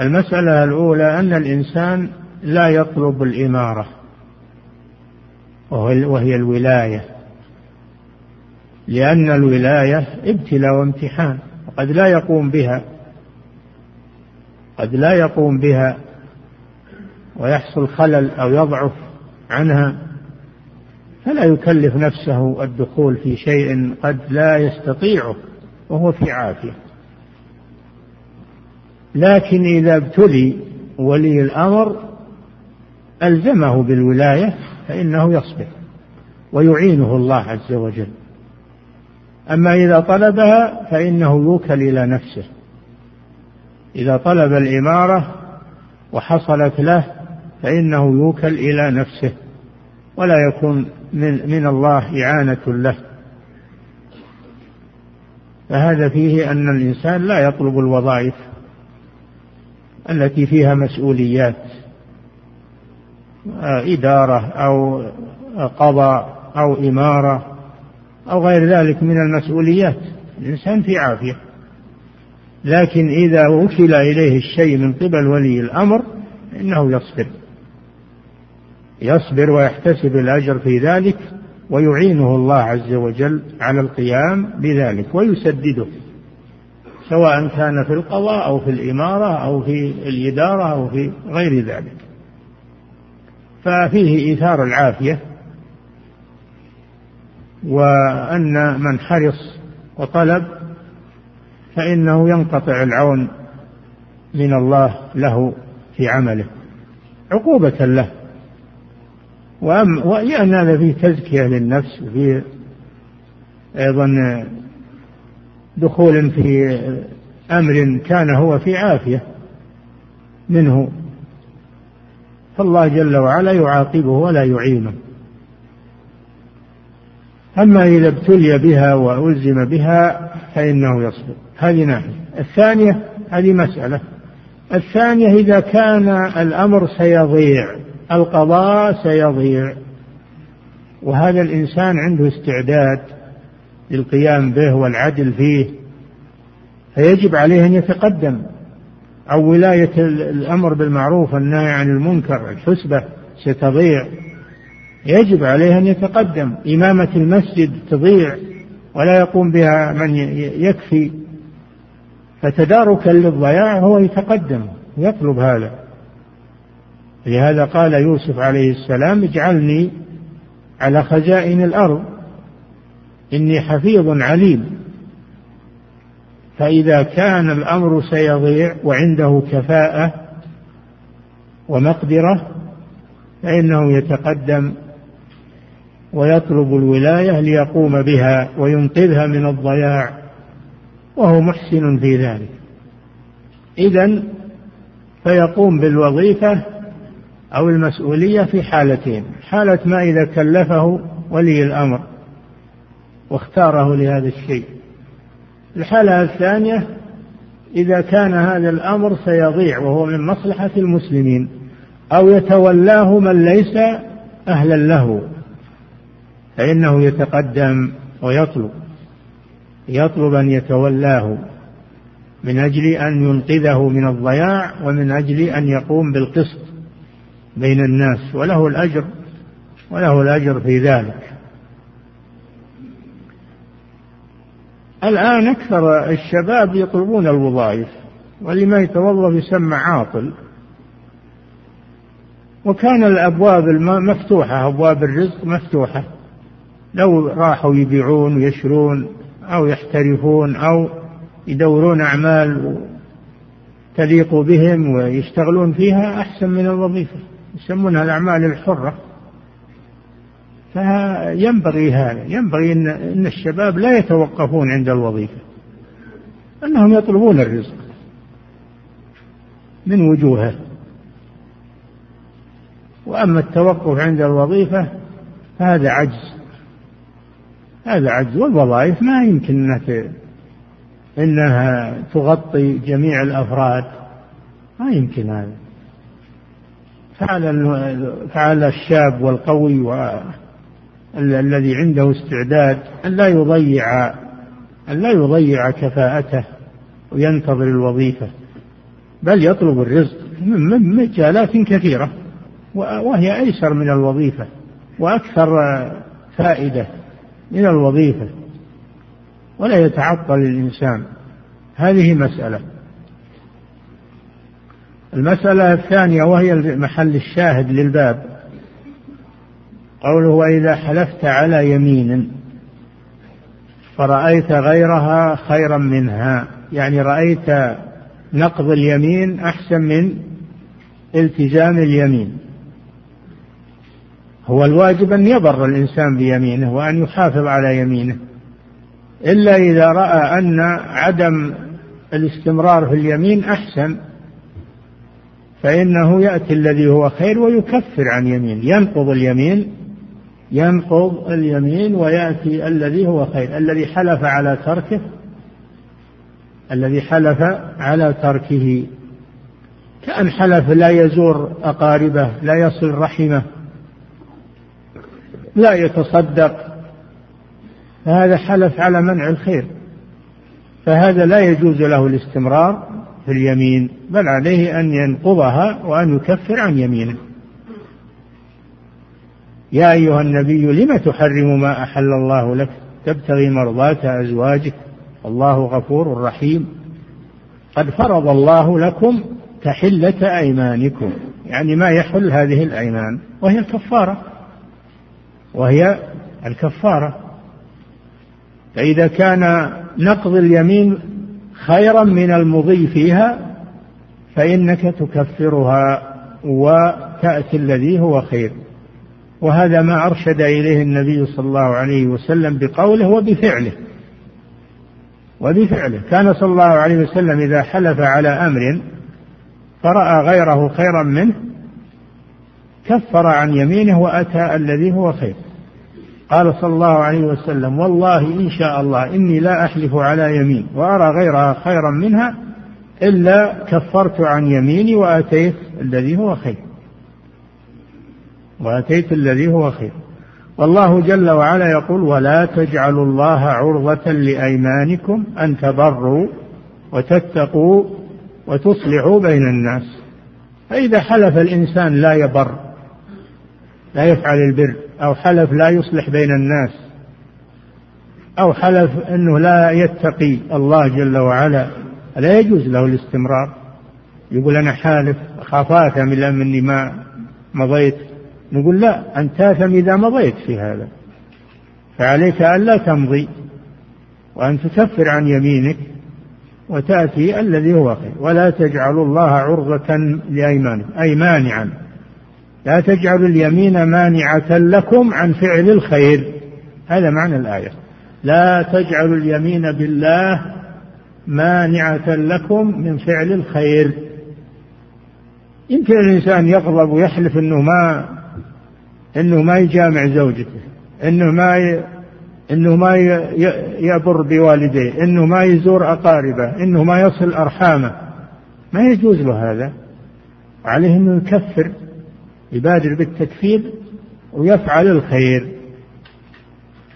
المسألة الأولى أن الإنسان لا يطلب الإمارة وهي الولاية. لأن الولاية ابتلاء وامتحان قد لا يقوم بها قد لا يقوم بها ويحصل خلل أو يضعف عنها فلا يكلف نفسه الدخول في شيء قد لا يستطيعه وهو في عافية. لكن إذا ابتلي ولي الأمر ألزمه بالولاية فإنه يصبر ويعينه الله عز وجل. أما إذا طلبها فإنه يوكل إلى نفسه. إذا طلب الإمارة وحصلت له فإنه يوكل إلى نفسه ولا يكون من, من الله إعانة له. فهذا فيه أن الإنسان لا يطلب الوظائف التي فيها مسؤوليات إدارة أو قضاء أو إمارة. أو غير ذلك من المسؤوليات. الإنسان في عافية. لكن إذا وكل إليه الشيء من قبل ولي الأمر إنه يصبر. يصبر ويحتسب الأجر في ذلك ويعينه الله عز وجل على القيام بذلك ويسدده. سواء كان في القضاء أو في الإمارة أو في الإدارة أو في غير ذلك. ففيه إيثار العافية. وأن من حرص وطلب فإنه ينقطع العون من الله له في عمله عقوبة له. وأم ولأن هذا فيه تزكية للنفس وفيه أيضا دخول في أمر كان هو في عافية منه. فالله جل وعلا يعاقبه ولا يعينه. أما إذا ابتلي بها وألزم بها فإنه يصبر. هذه ناحية. الثانية هذه مسألة. الثانية إذا كان الأمر سيضيع القضاء سيضيع وهذا الإنسان عنده استعداد للقيام به والعدل فيه فيجب عليه أن يتقدم. أو ولاية الأمر بالمعروف والنهي عن المنكر الحسبة ستضيع يجب عليه أن يتقدم. إمامة المسجد تضيع ولا يقوم بها من يكفي. فتداركا للضياع هو يتقدم يطلب هذا. لهذا قال يوسف عليه السلام اجعلني على خزائن الأرض إني حفيظ عليم. فإذا كان الأمر سيضيع وعنده كفاءة ومقدرة فإنه يتقدم ويطلب الولاية ليقوم بها وينقذها من الضياع وهو محسن في ذلك. إذا فيقوم بالوظيفة أو المسؤولية في حالتين حالة ما إذا كلفه ولي الأمر واختاره لهذا الشيء. الحالة الثانية إذا كان هذا الأمر سيضيع وهو من مصلحة المسلمين أو يتولاه من ليس أهلا له. فإنه يتقدم ويطلب يطلب أن يتولاه من أجل أن ينقذه من الضياع ومن أجل أن يقوم بالقسط بين الناس وله الأجر وله الأجر في ذلك. الآن أكثر الشباب يطلبون الوظائف واللي ما يتوظف يسمى عاطل. وكان الأبواب مفتوحة أبواب الرزق مفتوحة. لو راحوا يبيعون ويشرون أو يحترفون أو يدورون أعمال تليق بهم ويشتغلون فيها أحسن من الوظيفة. يسمونها الأعمال الحرة. فينبغي هذا. ينبغي إن, إن الشباب لا يتوقفون عند الوظيفة. أنهم يطلبون الرزق من وجوهه وأما التوقف عند الوظيفة فهذا عجز. هذا عجز والوظائف ما يمكن أنها إنها تغطي جميع الأفراد. ما يمكن هذا. فعلى فعلى الشاب والقوي الذي عنده استعداد أن لا يضيع أن لا يضيع كفاءته وينتظر الوظيفة بل يطلب الرزق من مجالات كثيرة وهي أيسر من الوظيفة وأكثر فائدة. من الوظيفة ولا يتعطل الإنسان. هذه مسألة. المسألة الثانية وهي محل الشاهد للباب. قوله وإذا حلفت على يمين فرأيت غيرها خيرا منها. يعني رأيت نقض اليمين أحسن من التزام اليمين. هو الواجب أن يبر الإنسان بيمينه وأن يحافظ على يمينه. إلا إذا رأى أن عدم الاستمرار في اليمين أحسن فإنه يأتي الذي هو خير ويكفر عن يمين. ينقض اليمين ينقض اليمين ويأتي الذي هو خير. الذي حلف على تركه الذي حلف على تركه. كأن حلف لا يزور أقاربه لا يصل رحمه. لا يتصدق. فهذا حلف على منع الخير. فهذا لا يجوز له الاستمرار في اليمين بل عليه أن ينقضها وأن يكفر عن يمينه. يا أيها النبي لم تحرم ما أحل الله لك؟ تبتغي مرضات أزواجك. الله غفور رحيم. قد فرض الله لكم تحلة أيمانكم. يعني ما يحل هذه الأيمان وهي الكفارة. وهي الكفارة. فإذا كان نقض اليمين خيرا من المضي فيها فإنك تكفرها وتأتي الذي هو خير. وهذا ما أرشد إليه النبي صلى الله عليه وسلم بقوله وبفعله. وبفعله. كان صلى الله عليه وسلم إذا حلف على أمر فرأى غيره خيرا منه كفر عن يمينه وأتى الذي هو خير. قال صلى الله عليه وسلم والله إن شاء الله إني لا أحلف على يمين وأرى غيرها خيرا منها إلا كفرت عن يميني وأتيت الذي هو خير. وأتيت الذي هو خير. والله جل وعلا يقول ولا تجعلوا الله عرضة لأيمانكم أن تبروا وتتقوا وتصلحوا بين الناس. فإذا حلف الإنسان لا يبر لا يفعل البر أو حلف لا يصلح بين الناس أو حلف أنه لا يتقي الله جل وعلا لا يجوز له الاستمرار. يقول أنا حالف أخاف آثم إلا مني ما مضيت. نقول لا أنت آثم إذا مضيت في هذا. فعليك ألا تمضي وأن تكفر عن يمينك وتأتي الذي هو خير. ولا تجعلوا الله عرضة لأيمانكم أي مانعا. لا تجعلوا اليمين مانعة لكم عن فعل الخير. هذا معنى الآية. لا تجعلوا اليمين بالله مانعة لكم من فعل الخير. يمكن الإنسان يغضب ويحلف أنه ما أنه ما يجامع زوجته أنه ما ي... أنه ما يبر بوالديه أنه ما يزور أقاربه أنه ما يصل أرحامه. ما يجوز له هذا. عليه أنه يكفر. يبادر بالتكفير ويفعل الخير.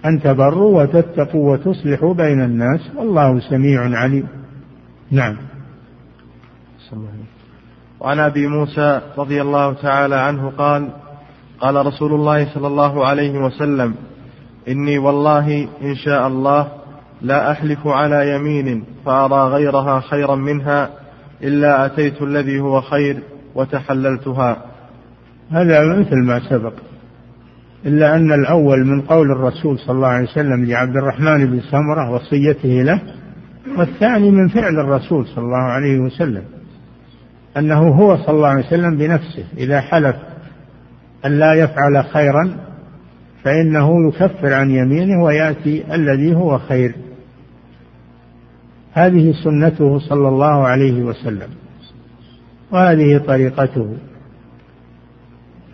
أن تبروا وتتقوا وتصلحوا بين الناس. والله سميع عليم. نعم. وعن أبي موسى رضي الله تعالى عنه قال قال رسول الله صلى الله عليه وسلم إني والله إن شاء الله لا أحلف على يمين فأرى غيرها خيرا منها إلا أتيت الذي هو خير وتحللتها. هذا مثل ما سبق. إلا أن الأول من قول الرسول صلى الله عليه وسلم لعبد الرحمن بن سمرة وصيته له والثاني من فعل الرسول صلى الله عليه وسلم أنه هو صلى الله عليه وسلم بنفسه إذا حلف أن لا يفعل خيرا فإنه يكفر عن يمينه ويأتي الذي هو خير. هذه سنته صلى الله عليه وسلم وهذه طريقته.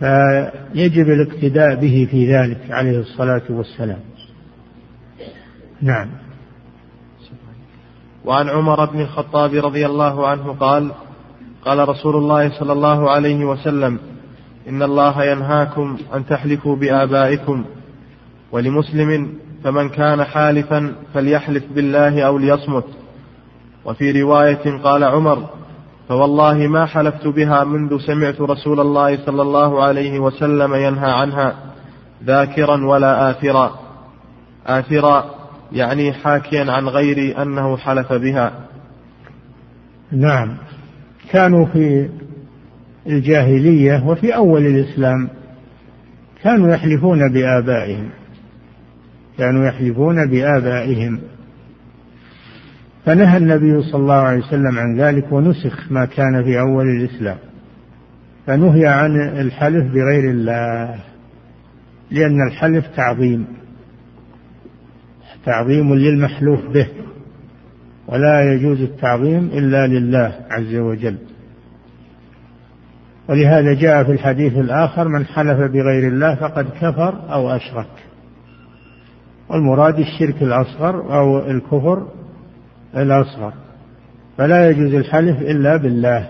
فيجب الاقتداء به في ذلك عليه الصلاة والسلام. نعم. وعن عمر بن الخطاب رضي الله عنه قال قال رسول الله صلى الله عليه وسلم إن الله ينهاكم أن تحلفوا بآبائكم ولمسلم فمن كان حالفا فليحلف بالله أو ليصمت. وفي رواية قال عمر فوالله ما حلفت بها منذ سمعت رسول الله صلى الله عليه وسلم ينهى عنها ذاكرا ولا آثرا. آثرا يعني حاكيا عن غيري أنه حلف بها. نعم. كانوا في الجاهلية وفي أول الإسلام كانوا يحلفون بآبائهم. كانوا يحلفون بآبائهم. فنهى النبي صلى الله عليه وسلم عن ذلك ونسخ ما كان في أول الإسلام فنهي عن الحلف بغير الله لأن الحلف تعظيم تعظيم للمحلوف به ولا يجوز التعظيم إلا لله عز وجل. ولهذا جاء في الحديث الآخر من حلف بغير الله فقد كفر أو أشرك. والمراد الشرك الأصغر أو الكفر الأصغر. فلا يجوز الحلف إلا بالله.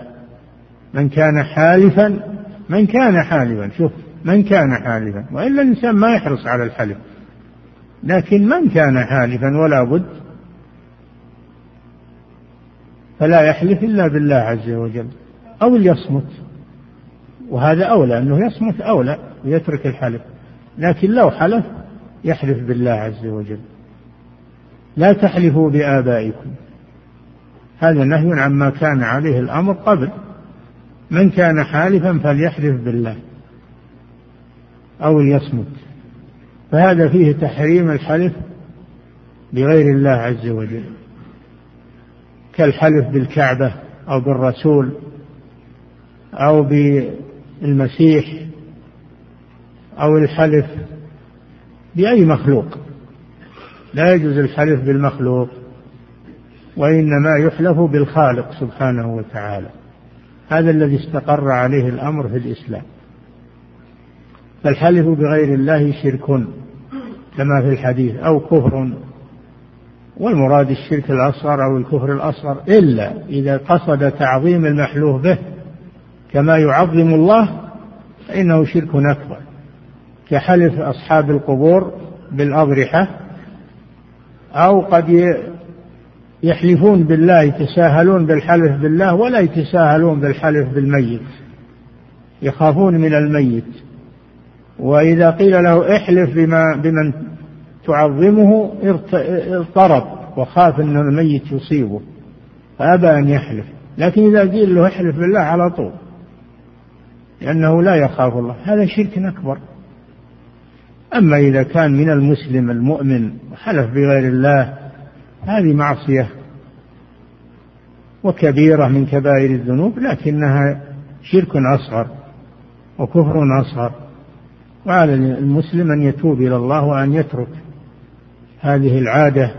من كان حالفا من كان حالفا شوف من كان حالفا وإلا الإنسان ما يحرص على الحلف. لكن من كان حالفا ولا بد فلا يحلف إلا بالله عز وجل أو ليصمت. وهذا أولى أنه يصمت أولى ويترك الحلف. لكن لو حلف يحلف بالله عز وجل. لا تحلفوا بآبائكم. هذا نهي عما كان عليه الأمر قبل. من كان حالفا فليحلف بالله أو ليصمت. فهذا فيه تحريم الحلف بغير الله عز وجل. كالحلف بالكعبة أو بالرسول أو بالمسيح أو الحلف بأي مخلوق. لا يجوز الحلف بالمخلوق وإنما يحلف بالخالق سبحانه وتعالى. هذا الذي استقر عليه الأمر في الإسلام. فالحلف بغير الله شرك كما في الحديث أو كفر. والمراد الشرك الأصغر أو الكفر الأصغر إلا إذا قصد تعظيم المحلوف به كما يعظم الله فإنه شرك أكبر. كحلف أصحاب القبور بالأضرحة أو قد يحلفون بالله يتساهلون بالحلف بالله ولا يتساهلون بالحلف بالميت. يخافون من الميت. وإذا قيل له احلف بما بمن تعظمه اضطرب وخاف أن الميت يصيبه فأبى أن يحلف. لكن إذا قيل له احلف بالله على طول لأنه لا يخاف الله. هذا شرك أكبر. أما إذا كان من المسلم المؤمن وحلف بغير الله هذه معصية وكبيرة من كبائر الذنوب لكنها شرك أصغر وكفر أصغر. وعلى المسلم أن يتوب إلى الله وأن يترك هذه العادة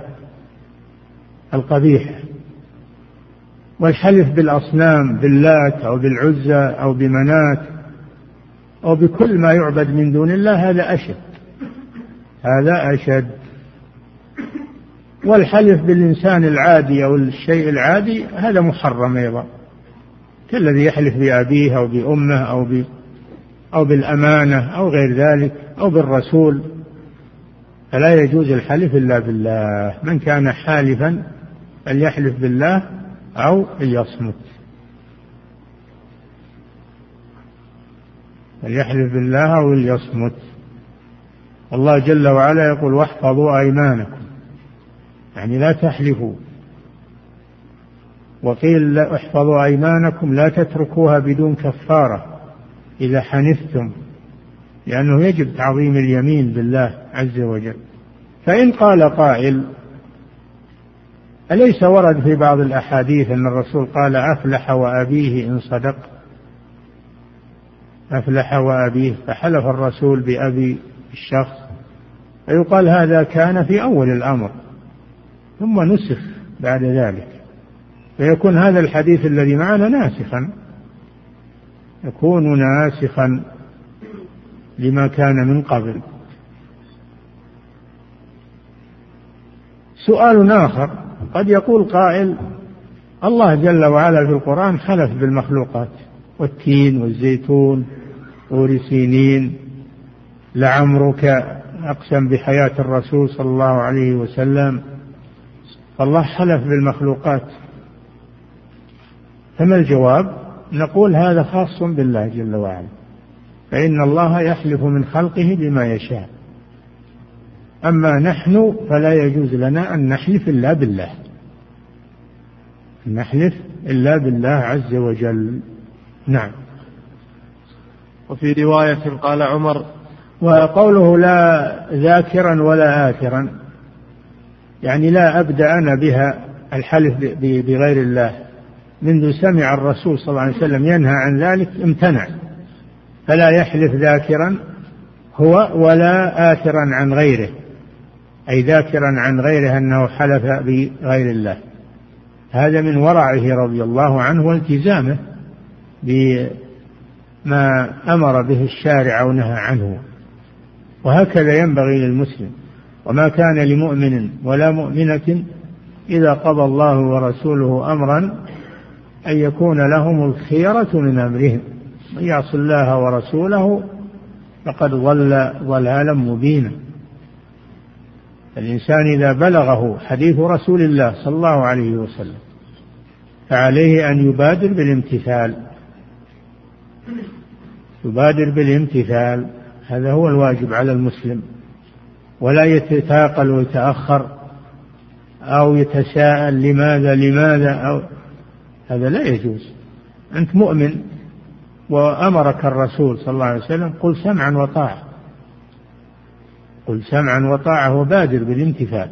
القبيحة والحلف بالأصنام باللات أو بالعزى أو بمنات أو بكل ما يعبد من دون الله هذا أشد. هذا أشد. والحلف بالإنسان العادي أو الشيء العادي هذا محرم أيضا. كالذي يحلف بأبيه أو بأمه أو ب أو بالأمانة أو غير ذلك أو بالرسول. فلا يجوز الحلف إلا بالله. من كان حالفا فليحلف بالله أو ليصمت. فليحلف بالله أو ليصمت. الله جل وعلا يقول واحفظوا أيمانكم. يعني لا تحلفوا. وقيل احفظوا أيمانكم لا تتركوها بدون كفارة إذا حنفتم لأنه يجب تعظيم اليمين بالله عز وجل. فإن قال قائل أليس ورد في بعض الأحاديث أن الرسول قال أفلح وأبيه إن صدق؟ أفلح وأبيه فحلف الرسول بأبي الشخص فيقال هذا كان في أول الأمر ثم نسخ بعد ذلك فيكون هذا الحديث الذي معنا ناسخا يكون ناسخا لما كان من قبل. سؤال آخر قد يقول قائل الله جل وعلا في القرآن حلف بالمخلوقات والتين والزيتون طور سينين لعمرك أقسم بحياة الرسول صلى الله عليه وسلم فالله حلف بالمخلوقات. فما الجواب؟ نقول هذا خاص بالله جل وعلا فإن الله يحلف من خلقه بما يشاء. أما نحن فلا يجوز لنا أن نحلف إلا بالله نحلف إلا بالله عز وجل. نعم. وفي رواية قال عمر وقوله لا ذاكرا ولا آثرا يعني لا أبدأ أنا بها الحلف بغير الله. منذ سمع الرسول صلى الله عليه وسلم ينهى عن ذلك امتنع. فلا يحلف ذاكرا هو ولا آثرا عن غيره أي ذاكرا عن غيره أنه حلف بغير الله. هذا من ورعه رضي الله عنه والتزامه بما أمر به الشارع ونهى عنه. وهكذا ينبغي للمسلم وما كان لمؤمن ولا مؤمنة إذا قضى الله ورسوله أمرا أن يكون لهم الخيرة من أمرهم. من يعص الله ورسوله فقد ضل ضلالا مبينا. الإنسان إذا بلغه حديث رسول الله صلى الله عليه وسلم فعليه أن يبادر بالامتثال. يبادر بالامتثال. هذا هو الواجب على المسلم ولا يتثاقل ويتأخر أو يتساءل لماذا لماذا أو هذا لا يجوز. أنت مؤمن وأمرك الرسول صلى الله عليه وسلم قل سمعا وطاعة. قل سمعا وطاعة وبادر بالامتثال.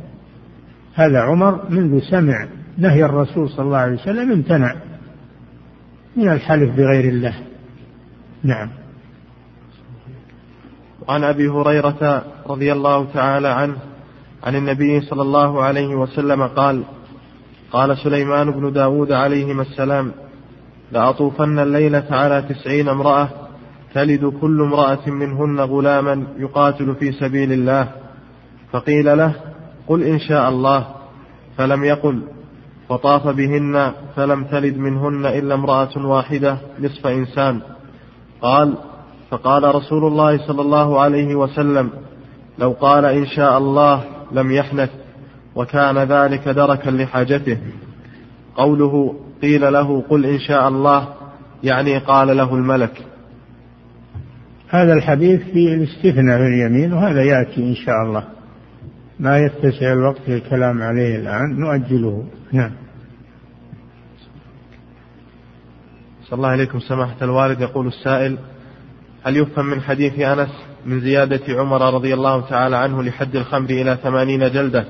هذا عمر منذ سمع نهي الرسول صلى الله عليه وسلم امتنع من الحلف بغير الله. نعم. وعن أبي هريرة رضي الله تعالى عنه عن النبي صلى الله عليه وسلم قال قال سليمان بن داود عليهما السلام لأطوفن الليلة على تسعين امرأة تلد كل امرأة منهن غلاما يقاتل في سبيل الله. فقيل له قل إن شاء الله. فلم يقل. وطاف بهن فلم تلد منهن إلا امرأة واحدة نصف إنسان. قال فقال رسول الله صلى الله عليه وسلم لو قال إن شاء الله لم يحنث وكان ذلك دركا لحاجته. قوله قيل له قل إن شاء الله يعني قال له الملك. هذا الحديث في الاستثناء في اليمين وهذا يأتي إن شاء الله. ما يتسع الوقت للكلام عليه الآن نؤجله. نعم. صلى الله عليكم. سماحة الوالد يقول السائل هل يفهم من حديث أنس من زيادة عمر رضي الله تعالى عنه لحد الخمر إلى ثمانين جلدة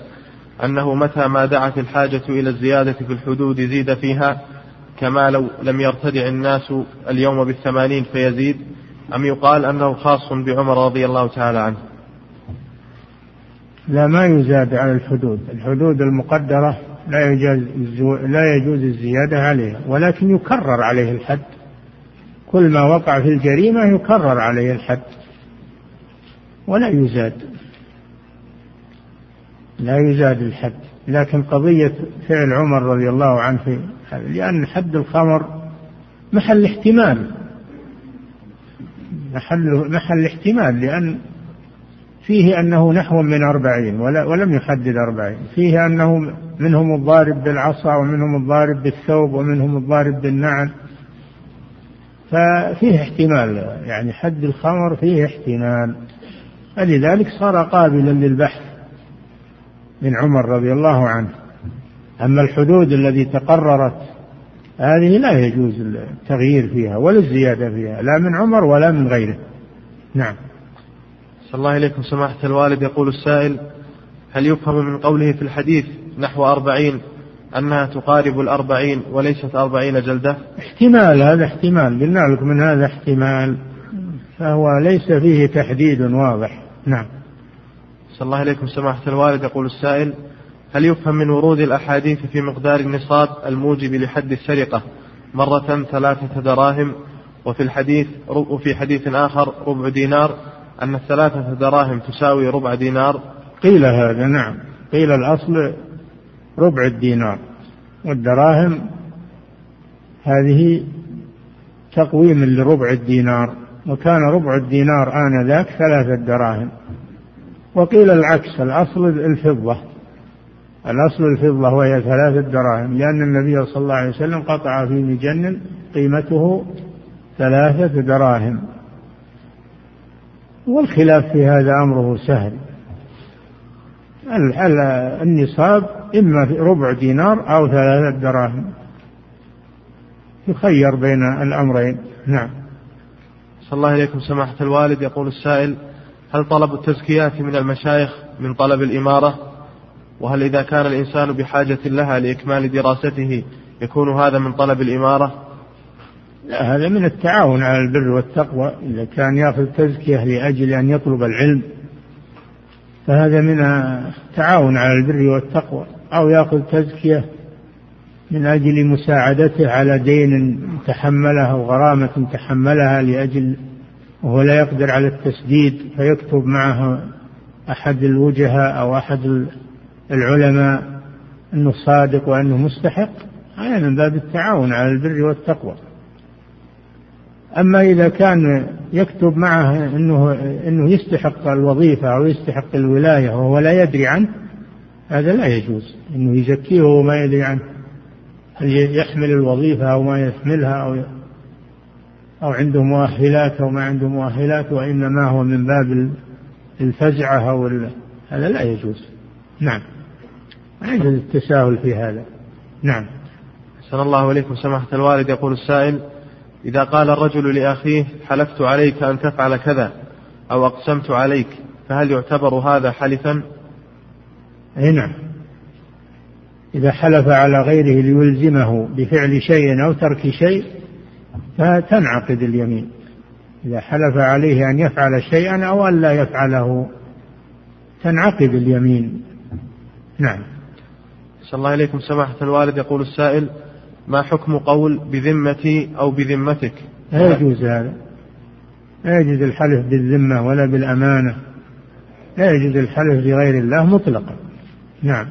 أنه متى ما دعت الحاجة إلى الزيادة في الحدود زيد فيها كما لو لم يرتدع الناس اليوم بالثمانين فيزيد؟ أم يقال أنه خاص بعمر رضي الله تعالى عنه؟ لا ما يزاد على الحدود. الحدود المقدرة لا يجوز لا يجوز الزيادة عليها ولكن يكرر عليه الحد. كل ما وقع في الجريمة يكرر عليه الحد ولا يزاد. لا يزاد الحد. لكن قضية فعل عمر رضي الله عنه في لأن حد الخمر محل احتمال. محل محل احتمال لأن فيه أنه نحو من أربعين ولا ولم يحدد أربعين. فيه أنه منهم الضارب بالعصا ومنهم الضارب بالثوب ومنهم الضارب بالنعل. ففيه احتمال يعني حد الخمر فيه احتمال. فلذلك صار قابلا للبحث من عمر رضي الله عنه. أما الحدود التي تقررت هذه لا يجوز التغيير فيها ولا الزيادة فيها لا من عمر ولا من غيره. نعم. صلى الله إليكم سماحة الوالد. يقول السائل هل يفهم من قوله في الحديث نحو أربعين أنها تقارب الأربعين وليست أربعين جلدة؟ احتمال هذا احتمال. قلنا لكم من هذا احتمال. فهو ليس فيه تحديد واضح. نعم. صلى الله عليكم سماحة الوالد. يقول السائل هل يفهم من ورود الأحاديث في مقدار النصاب الموجب لحد السرقة مرة ثلاثة دراهم وفي الحديث وفي حديث آخر ربع دينار؟ أن الثلاثة دراهم تساوي ربع دينار. قيل هذا نعم. قيل الأصل ربع الدينار والدراهم هذه تقويم لربع الدينار وكان ربع الدينار آنذاك ثلاثة دراهم وقيل العكس الأصل الفضة الأصل الفضة وهي ثلاثة دراهم لأن النبي صلى الله عليه وسلم قطع في مجن قيمته ثلاثة دراهم. والخلاف في هذا أمره سهل. النصاب إما في ربع دينار أو ثلاثة دراهم. يخير بين الأمرين. نعم. صلى الله عليكم سماحة الوالد. يقول السائل هل طلب التزكيات من المشايخ من طلب الإمارة؟ وهل إذا كان الإنسان بحاجة لها لإكمال دراسته يكون هذا من طلب الإمارة؟ لا هذا من التعاون على البر والتقوى. إذا كان يأخذ تزكية لأجل أن يطلب العلم فهذا من التعاون على البر والتقوى أو يأخذ تزكية من أجل مساعدته على دين تحملها أو غرامة تحملها لأجل وهو لا يقدر على التسديد فيكتب معه أحد الوجهاء أو أحد العلماء أنه صادق وأنه مستحق. هذا من باب التعاون على البر والتقوى. أما إذا كان يكتب معه أنه أنه يستحق الوظيفة أو يستحق الولاية وهو لا يدري عنه هذا لا يجوز. أنه يزكيه وهو ما يدري عنه. هل يحمل الوظيفة أو ما يحملها أو أو عنده مؤهلات أو ما عنده مؤهلات وإنما هو من باب الفزعة أو هذا لا يجوز. نعم. يجوز التساهل في هذا. نعم. أحسن الله إليكم سماحة الوالد. يقول السائل إذا قال الرجل لأخيه حلفت عليك أن تفعل كذا أو أقسمت عليك فهل يعتبر هذا حلفا؟ أي نعم. إذا حلف على غيره ليلزمه بفعل شيء أو ترك شيء فتنعقد اليمين. إذا حلف عليه أن يفعل شيئا أو أن لا يفعله تنعقد اليمين. نعم. صلى الله عليكم سماحة الوالد يقول السائل ما حكم قول بذمتي أو بذمتك؟ لا يجوز هذا. لا يجوز الحلف بالذمة ولا بالأمانة. لا يجوز الحلف بغير الله مطلقا. نعم.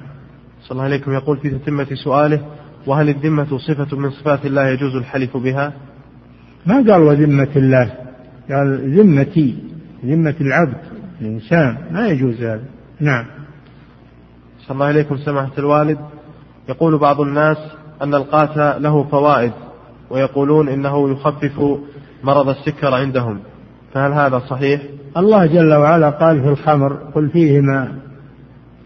صلى الله عليكم. يقول في تتمة سؤاله وهل الذمة صفة من صفات الله يجوز الحلف بها؟ ما قال وذمة الله؟ قال ذمتي ذمة العبد الإنسان. ما يجوز هذا. نعم. صلى الله عليكم. سماحة الوالد يقول بعض الناس أن القاتا له فوائد ويقولون إنه يخفف مرض السكر عندهم. فهل هذا صحيح؟ الله جل وعلا قال في الخمر قل فيهما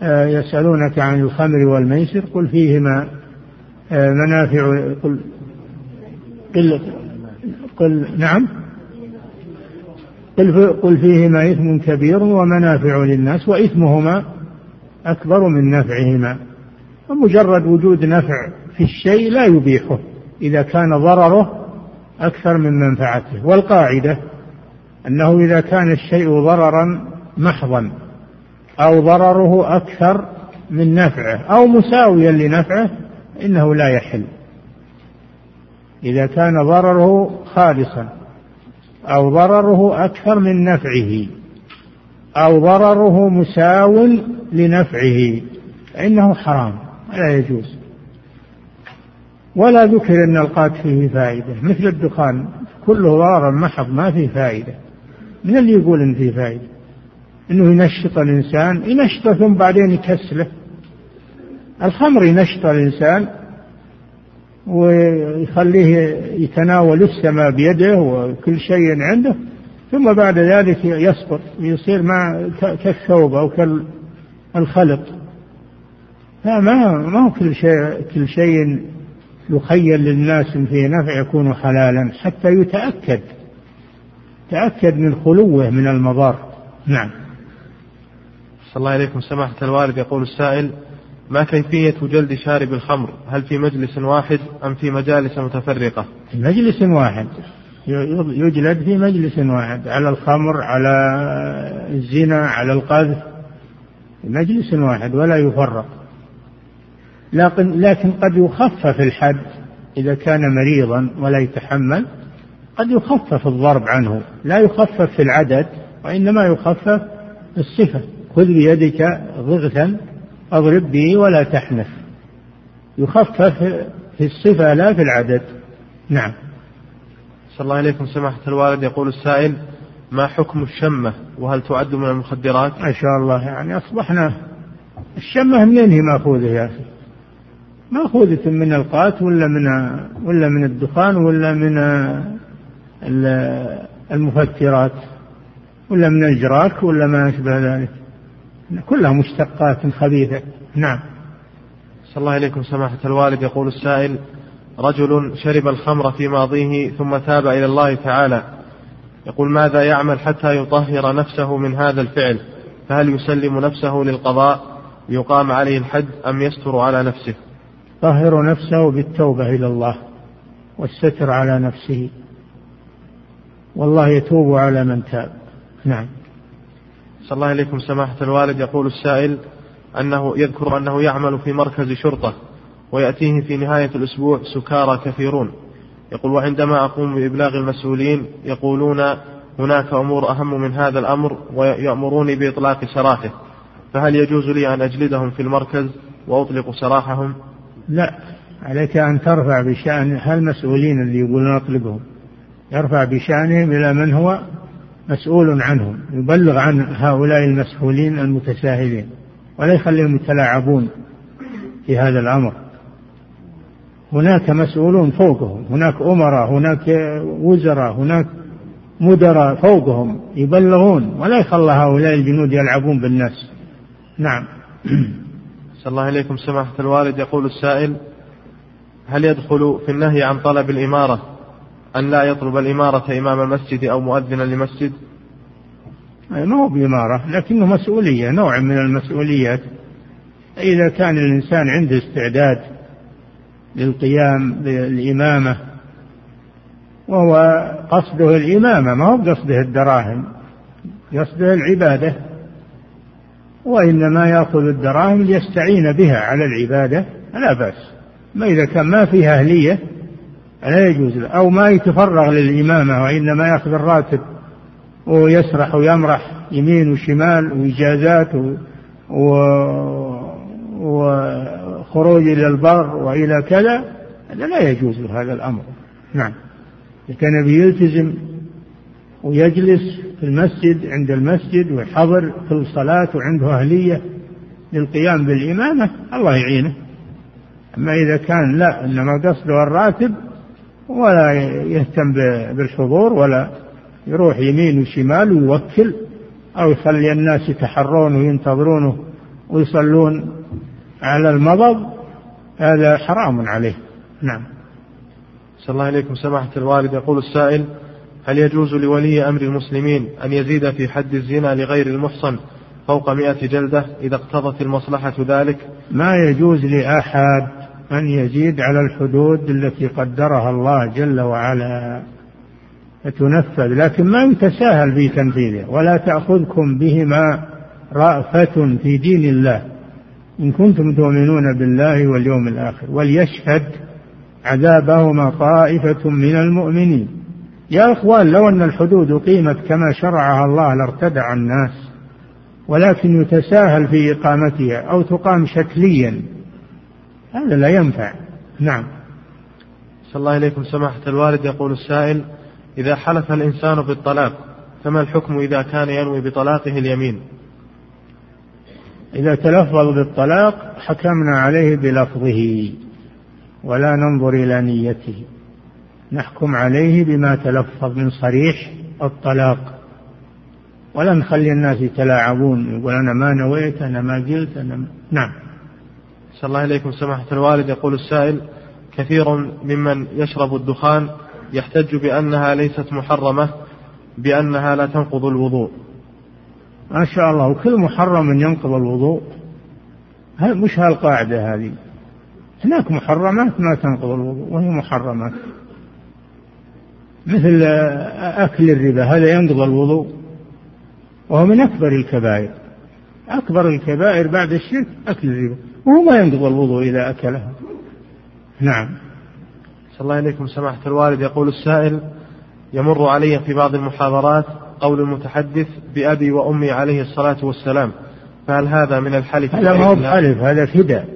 آه، يسألونك عن الخمر والميسر قل فيهما آه، منافع قل قل قل نعم. قل, قل فيهما إثم كبير ومنافع للناس وإثمهما أكبر من نفعهما. ومجرد وجود نفع في الشيء لا يبيحه إذا كان ضرره أكثر من منفعته. والقاعدة أنه إذا كان الشيء ضررا محضا أو ضرره أكثر من نفعه أو مساويا لنفعه إنه لا يحل. إذا كان ضرره خالصا أو ضرره أكثر من نفعه أو ضرره مساو لنفعه فإنه حرام لا يجوز. ولا ذكر أن القات فيه فائدة. مثل الدخان كله ضرر محض ما فيه فائدة. من اللي يقول إن فيه فائدة؟ إنه ينشط الإنسان ينشطه ثم بعدين يكسله. الخمر ينشط الإنسان ويخليه يتناول السماء بيده وكل شيء عنده ثم بعد ذلك يسقط ويصير مع كالثوب أو كالخلط فما ما هو كل شيء كل شيء يخيل للناس فيه نفع يكون حلالا حتى يتأكد. تأكد من خلوه من المضار. نعم. صلى الله عليكم. سماحة الوالد يقول السائل ما كيفية جلد شارب الخمر؟ هل في مجلس واحد أم في مجالس متفرقة؟ في مجلس واحد. يجلد في مجلس واحد. على الخمر على الزنا على القذف. في مجلس واحد ولا يفرق. لكن لكن قد يخفف الحد إذا كان مريضا ولا يتحمل قد يخفف الضرب عنه. لا يخفف في العدد وإنما يخفف الصفة. خذ بيدك ضغثا أضرب به ولا تحنث. يخفف في الصفة لا في العدد. نعم. صلى الله عليكم. سماحة الوالد يقول السائل ما حكم الشمة؟ وهل تعد من المخدرات؟ ما شاء الله يعني أصبحنا الشمة منين هي مأخوذة يا أخي؟ مأخوذة من القات ولا من ولا من الدخان ولا من المفكرات ولا من الجراك ولا ما أشبه ذلك. كلها مشتقات خبيثة. نعم. صلى الله عليكم سماحة الوالد. يقول السائل رجل شرب الخمر في ماضيه ثم تاب إلى الله تعالى. يقول ماذا يعمل حتى يطهر نفسه من هذا الفعل؟ فهل يسلم نفسه للقضاء ليقام عليه الحد أم يستر على نفسه؟ طهر نفسه بالتوبة إلى الله والستر على نفسه. والله يتوب على من تاب. نعم. صلى الله عليكم سماحة الوالد. يقول السائل أنه يذكر أنه يعمل في مركز شرطة ويأتيه في نهاية الأسبوع سكارى كثيرون. يقول وعندما أقوم بإبلاغ المسؤولين يقولون هناك أمور أهم من هذا الأمر ويأمروني بإطلاق سراحه فهل يجوز لي أن أجلدهم في المركز وأطلق سراحهم؟ لا عليك أن ترفع بشأن هالمسؤولين اللي يقولون أطلقهم؟ يرفع بشأنهم إلى من هو مسؤول عنهم يبلغ عن هؤلاء المسؤولين المتساهلين ولا يخليهم يتلاعبون في هذا الأمر. هناك مسؤولون فوقهم هناك أمراء هناك وزراء هناك مدراء فوقهم يبلغون ولا يخلى هؤلاء الجنود يلعبون بالناس. نعم. صلى الله عليكم سماحة الوالد. يقول السائل هل يدخل في النهي عن طلب الإمارة أن لا يطلب الإمارة إمام المسجد أو مؤذنا لمسجد؟ ما هو بإمارة لكنه مسؤولية نوع من المسؤوليات. إذا كان الإنسان عنده استعداد للقيام بالإمامة وهو قصده الإمامة ما هو قصده الدراهم قصده العبادة. وإنما يأخذ الدراهم ليستعين بها على العبادة لا بأس. ما إذا كان ما فيها أهلية لا يجوز له. أو ما يتفرغ للإمامة وإنما يأخذ الراتب ويسرح ويمرح يمين وشمال وإجازات و... وخروج إلى البر وإلى كذا هذا لا يجوز له هذا الأمر. نعم. كان بيلتزم ويجلس في المسجد عند المسجد ويحضر كل صلاة وعنده أهلية للقيام بالإمامة الله يعينه. أما إذا كان لا إنما قصده الراتب ولا يهتم بالحضور ولا يروح يمين وشمال ويوكل أو يخلي الناس يتحرون وينتظرونه ويصلون على المضض هذا حرام عليه. نعم. صلى الله إليكم سماحة الوالد. يقول السائل هل يجوز لولي أمر المسلمين أن يزيد في حد الزنا لغير المحصن فوق مئة جلدة إذا اقتضت المصلحة ذلك؟ ما يجوز لأحد أن يزيد على الحدود التي قدرها الله جل وعلا. فتنفذ لكن ما يتساهل في تنفيذها ولا تأخذكم بهما رأفة في دين الله. إن كنتم تؤمنون بالله واليوم الآخر وليشهد عذابهما طائفة من المؤمنين. يا إخوان لو أن الحدود أقيمت كما شرعها الله لارتدع الناس ولكن يتساهل في إقامتها أو تقام شكليا هذا لا ينفع. نعم. صلى الله إليكم سماحة الوالد يقول السائل إذا حلف الإنسان بالطلاق فما الحكم إذا كان ينوي بطلاقه اليمين؟ إذا تلفظ بالطلاق حكمنا عليه بلفظه ولا ننظر إلى نيته. نحكم عليه بما تلفظ من صريح الطلاق. ولا نخلي الناس يتلاعبون يقول أنا ما نويت أنا ما قلت أنا ما... نعم. صلى الله إليكم سماحة الوالد يقول السائل كثير ممن يشرب الدخان يحتج بأنها ليست محرمة بأنها لا تنقض الوضوء. ما شاء الله وكل محرم ينقض الوضوء. مش هالقاعدة هذه؟ هناك محرمات ما تنقض الوضوء وهي محرمات مثل أكل الربا هذا ينقض الوضوء وهو من أكبر الكبائر. أكبر الكبائر بعد الشرك أكل الربا وهو ما ينقض الوضوء إذا أكلها نعم. صلى الله عليكم. سماحة الوالد يقول السائل يمر علي في بعض المحاضرات قول المتحدث بأبي وأمي عليه الصلاة والسلام فهل هذا من الحلف؟ هذا ما هو بحلف هذا فداء.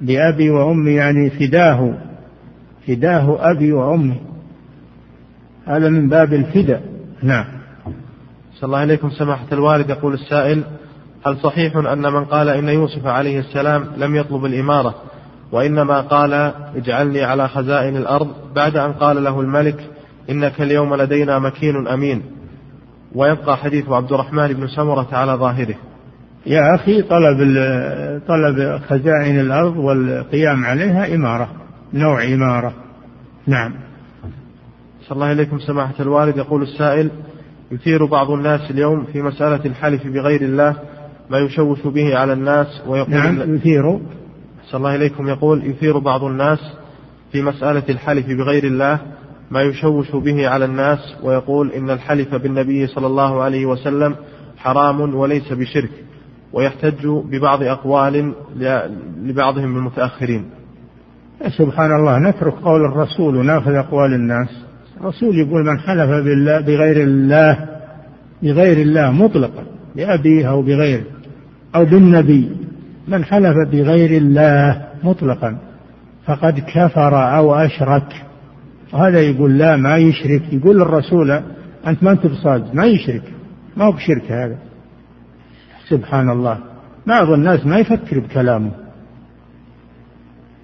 بأبي وأمي يعني فداه فداه أبي وأمي. هذا من باب الفداء. نعم. صلى الله عليكم سماحة الوالد. يقول السائل هل صحيح أن من قال إن يوسف عليه السلام لم يطلب الإمارة وإنما قال اجعلني على خزائن الأرض بعد أن قال له الملك إنك اليوم لدينا مكين أمين؟ ويبقى حديث عبد الرحمن بن سمرة على ظاهره. يا أخي طلب طلب خزائن الأرض والقيام عليها إمارة نوع إمارة. نعم. صلى الله إليكم سماحة الوالد. يقول السائل يثير بعض الناس اليوم في مسألة الحلف بغير الله ما يشوش به على الناس ويقول نعم يثير. صلى الله إليكم يقول يثير بعض الناس في مسألة الحلف بغير الله ما يشوش به على الناس ويقول إن الحلف بالنبي صلى الله عليه وسلم حرام وليس بشرك ويحتج ببعض أقوال لبعضهم المتأخرين. سبحان الله نترك قول الرسول ونأخذ أقوال الناس. الرسول يقول من حلف بالله بغير الله بغير الله مطلقا بأبيه أو بغيره أو بالنبي من حلف بغير الله مطلقا فقد كفر أو أشرك. وهذا يقول لا ما يشرك. يقول الرسول أنت ما أنت بصادق ما يشرك. ما هو بشرك هذا. سبحان الله. بعض الناس ما يفكر بكلامه.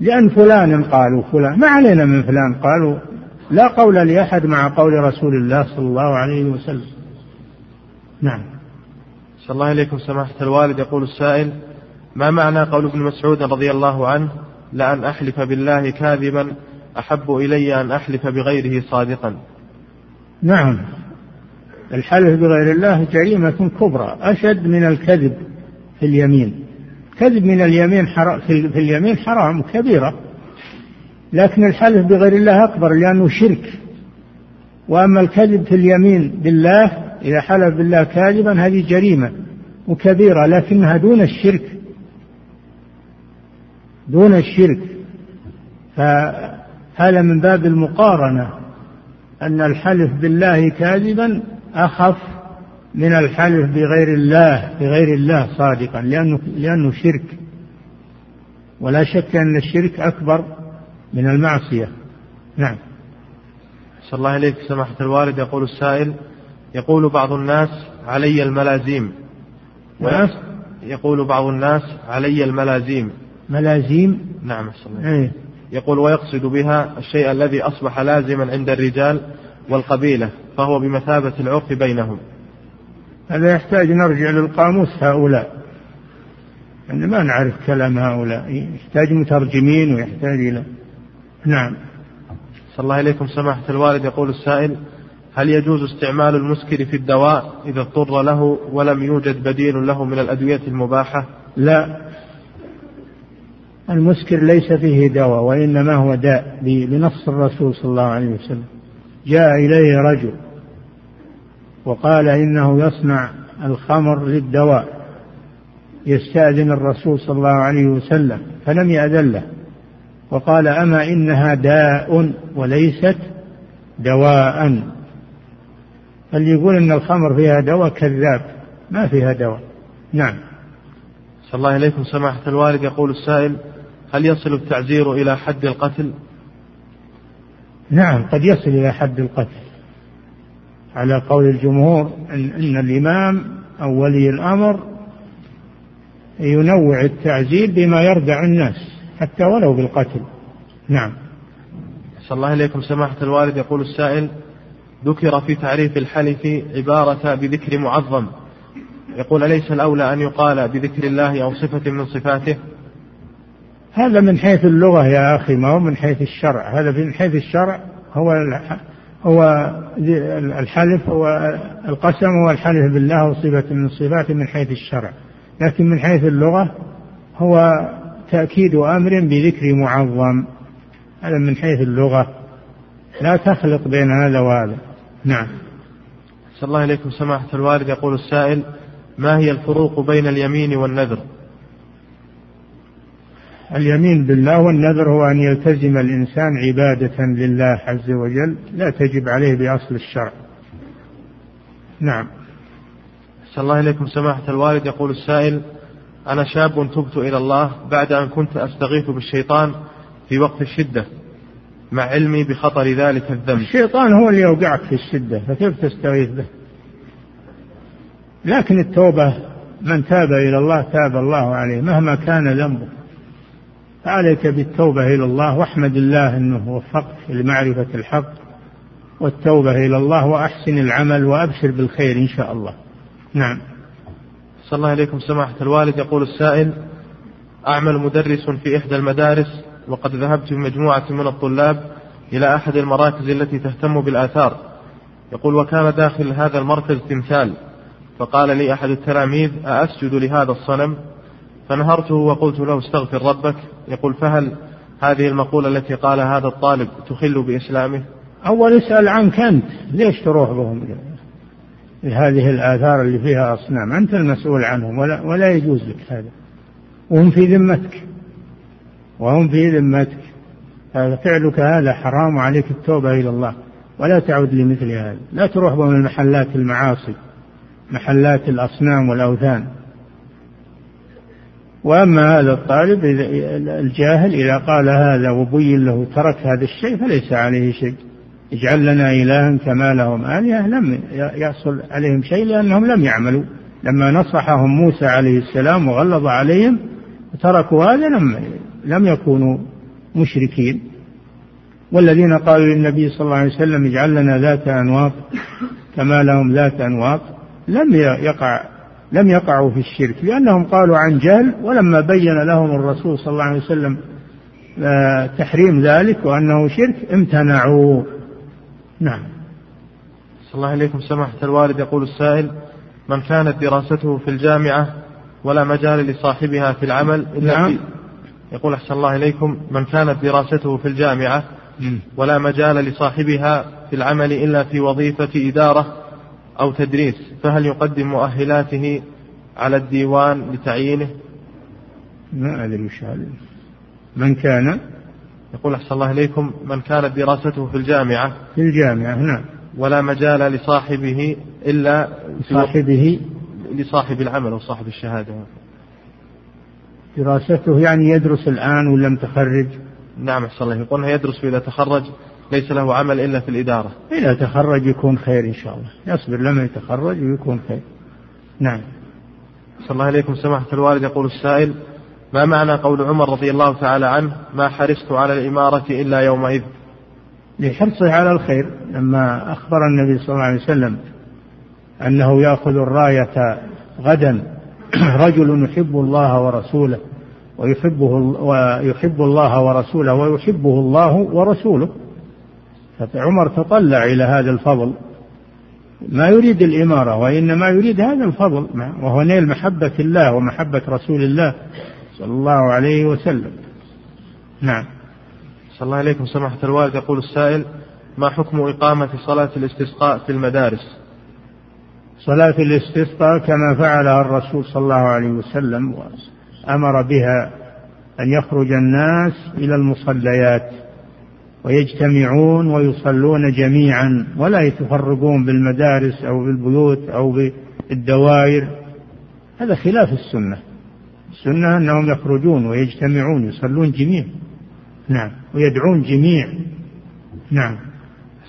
لأن فلان قالوا فلان ما علينا من فلان قالوا. لا قول لأحد مع قول رسول الله صلى الله عليه وسلم. نعم. صلى الله عليكم سماحة الوالد. يقول السائل ما معنى قول ابن مسعود رضي الله عنه لأن أحلف بالله كاذبا أحب إلي أن أحلف بغيره صادقا؟ نعم. الحلف بغير الله جريمة كبرى أشد من الكذب في اليمين. كذب من اليمين حرام في اليمين حرام كبيرة. لكن الحلف بغير الله أكبر لأنه شرك. وأما الكذب في اليمين بالله إذا حلف بالله كاذبا هذه جريمة وكبيرة لكنها دون الشرك. دون الشرك. فهذا من باب المقارنة أن الحلف بالله كاذبا أخف من الحلف بغير الله بغير الله صادقا لأنه لأنه شرك. ولا شك أن الشرك أكبر. من المعصية. نعم. صلى الله عليك سماحة الوالد يقول السائل يقول بعض الناس علي الملازيم. نعم. يقول بعض الناس علي الملازيم. ملازيم؟ نعم عليه يقول ويقصد بها الشيء الذي أصبح لازما عند الرجال والقبيلة فهو بمثابة العرف بينهم. هذا يحتاج نرجع للقاموس هؤلاء. أن ما نعرف كلام هؤلاء يحتاج مترجمين ويحتاج إلى نعم. صلى الله إليكم سماحة الوالد يقول السائل هل يجوز استعمال المسكر في الدواء إذا اضطر له ولم يوجد بديل له من الأدوية المباحة؟ لا. المسكر ليس فيه دواء وإنما هو داء بنص الرسول صلى الله عليه وسلم. جاء إليه رجل وقال إنه يصنع الخمر للدواء يستأذن الرسول صلى الله عليه وسلم فلم يأذن له. وقال أما إنها داء وليست دواء. اللي يقول إن الخمر فيها دواء؟ كذاب ما فيها دواء. نعم. صلى الله إليكم سماحة الوالد يقول السائل هل يصل التعزير إلى حد القتل؟ نعم قد يصل إلى حد القتل. على قول الجمهور إن, إن الإمام أو ولي الأمر ينوع التعزير بما يردع الناس. حتى ولو بالقتل. نعم. صلى الله عليكم سماحة الوالد يقول السائل ذكر في تعريف الحلف عبارة بذكر معظم. يقول أليس الأولى أن يقال بذكر الله أو صفة من صفاته؟ هذا من حيث اللغة يا أخي ما هو من حيث الشرع. هذا من حيث الشرع هو هو الحلف هو القسم هو الحلف بالله وصفة من صفاته من حيث الشرع. لكن من حيث اللغة هو تأكيد أمر بذكر معظم. هذا من حيث اللغة. لا تخلط بين هذا وهذا. نعم. صلى الله عليكم سماحة الوالد يقول السائل ما هي الفروق بين اليمين والنذر؟ اليمين بالله والنذر هو أن يلتزم الإنسان عبادة لله عز وجل لا تجب عليه بأصل الشرع. نعم. صلى الله عليكم سماحة الوالد يقول السائل أنا شاب تبت إلى الله بعد أن كنت أستغيث بالشيطان في وقت الشدة مع علمي بخطر ذلك الذنب. الشيطان هو اللي يوقعك في الشدة فكيف تستغيث به؟ لكن التوبة من تاب إلى الله تاب الله عليه مهما كان ذنبه. فعليك بالتوبة إلى الله واحمد الله أنه وفقك لمعرفة الحق والتوبة إلى الله وأحسن العمل وأبشر بالخير إن شاء الله. نعم. صلى الله عليكم. سماحة الوالد يقول السائل أعمل مدرس في إحدى المدارس وقد ذهبت بمجموعة من الطلاب إلى أحد المراكز التي تهتم بالآثار. يقول وكان داخل هذا المركز تمثال. فقال لي أحد التلاميذ أأسجد لهذا الصنم؟ فنهرته وقلت له استغفر ربك. يقول فهل هذه المقولة التي قال هذا الطالب تخل بإسلامه؟ أول اسأل عنك أنت ليش تروح بهم؟ لهذه الآثار اللي فيها أصنام. أنت المسؤول عنهم ولا, ولا يجوز لك هذا. وهم في ذمتك. وهم في ذمتك. فعلك هذا حرام عليك التوبة إلى الله. ولا تعود لمثل هذا. لا تروح بهم المحلات المعاصي محلات الأصنام والأوثان. وأما هذا الطالب الجاهل إذا قال هذا وبين له ترك هذا الشيء فليس عليه شيء. اجعل لنا إلها كما لهم آلهة لم يحصل عليهم شيء لأنهم لم يعملوا. لما نصحهم موسى عليه السلام وغلظ عليهم تركوا هذا لم لم يكونوا مشركين. والذين قالوا للنبي صلى الله عليه وسلم اجعل لنا ذات أنواط كما لهم ذات أنواط لم يقع لم يقعوا في الشرك لأنهم قالوا عن جهل. ولما بين لهم الرسول صلى الله عليه وسلم آه، تحريم ذلك وأنه شرك امتنعوا. نعم. صلى الله عليكم. سماحة الوالد يقول السائل من كانت دراسته في الجامعة ولا مجال لصاحبها في العمل إلا نعم. في يقول أحسن الله إليكم. من كانت دراسته في الجامعة ولا مجال لصاحبها في العمل إلا في وظيفة إدارة أو تدريس فهل يقدم مؤهلاته على الديوان لتعيينه؟ ما أدري وش هذا. من كان؟ يقول أحسن الله إليكم من كانت دراسته في الجامعة. في الجامعة نعم. ولا مجال لصاحبه إلا صاحبه لصاحب العمل أو صاحب الشهادة. دراسته يعني يدرس الآن ولا متخرج؟ نعم أحسن الله يقول يدرس إذا تخرج ليس له عمل إلا في الإدارة. إذا تخرج يكون خير إن شاء الله. يصبر لما يتخرج ويكون خير. نعم. صلى الله عليكم سماحة الوالد يقول السائل ما معنى قول عمر رضي الله تعالى عنه ما حرصت على الإمارة إلا يومئذ؟ لحرصه على الخير لما أخبر النبي صلى الله عليه وسلم أنه يأخذ الراية غدا رجل يحب الله ورسوله ويحبه ويحب الله ورسوله ويحبه الله ورسوله. عمر تطلع إلى هذا الفضل. ما يريد الإمارة وإنما يريد هذا الفضل وهو نيل محبة الله ومحبة رسول الله. صلى الله عليه وسلم. نعم. صلى الله عليكم سماحة الوالد. يقول السائل ما حكم إقامة صلاة الاستسقاء في المدارس؟ صلاة الاستسقاء كما فعلها الرسول صلى الله عليه وسلم وأمر بها أن يخرج الناس إلى المصليات ويجتمعون ويصلون جميعا ولا يتفرقون بالمدارس أو بالبيوت أو بالدوائر. هذا خلاف السنة. السنة أنهم يخرجون ويجتمعون يصلون جميع. نعم ويدعون جميع. نعم.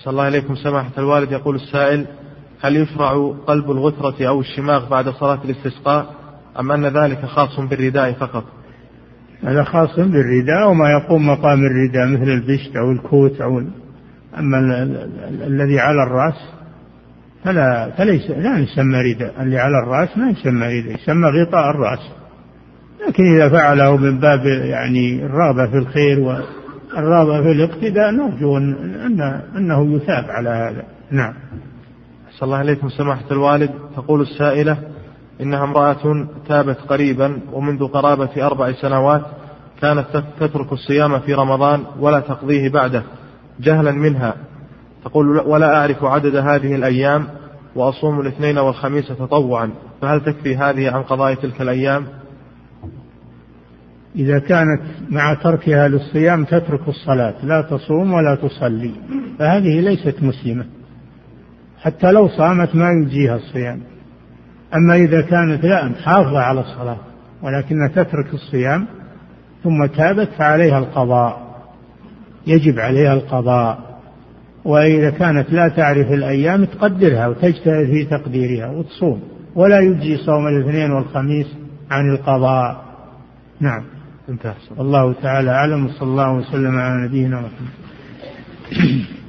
صلى الله عليكم سماحة الوالد يقول السائل هل يشرع قلب الغترة أو الشماغ بعد صلاة الاستسقاء؟ أم أن ذلك خاص بالرداء فقط؟ هذا خاص بالرداء وما يقوم مقام الرداء مثل البشت أو الكوت أو أما الذي على الرأس فلا فليس لا يسمى رداء. اللي على الرأس ما يسمى رداء يسمى غطاء الرأس. لكن إذا فعله من باب يعني الرغبة في الخير والرغبة في الاقتداء نرجو أن أنه يثاب على هذا. نعم. صلى الله عليكم سماحة الوالد تقول السائلة إنها امرأة تابت قريبا ومنذ قرابة أربع سنوات كانت تترك الصيام في رمضان ولا تقضيه بعده جهلا منها. تقول ولا أعرف عدد هذه الأيام وأصوم الاثنين والخميس تطوعا فهل تكفي هذه عن قضاء تلك الأيام؟ إذا كانت مع تركها للصيام تترك الصلاة لا تصوم ولا تصلي. فهذه ليست مسلمة. حتى لو صامت ما يجيها الصيام. أما إذا كانت لا محافظة على الصلاة ولكنها تترك الصيام ثم تابت فعليها القضاء. يجب عليها القضاء. وإذا كانت لا تعرف الأيام تقدرها وتجتهد في تقديرها وتصوم. ولا يجزي صوم الاثنين والخميس عن القضاء. نعم. انتهى. الله تعالى أعلم وصلى الله وسلم على نبينا محمد.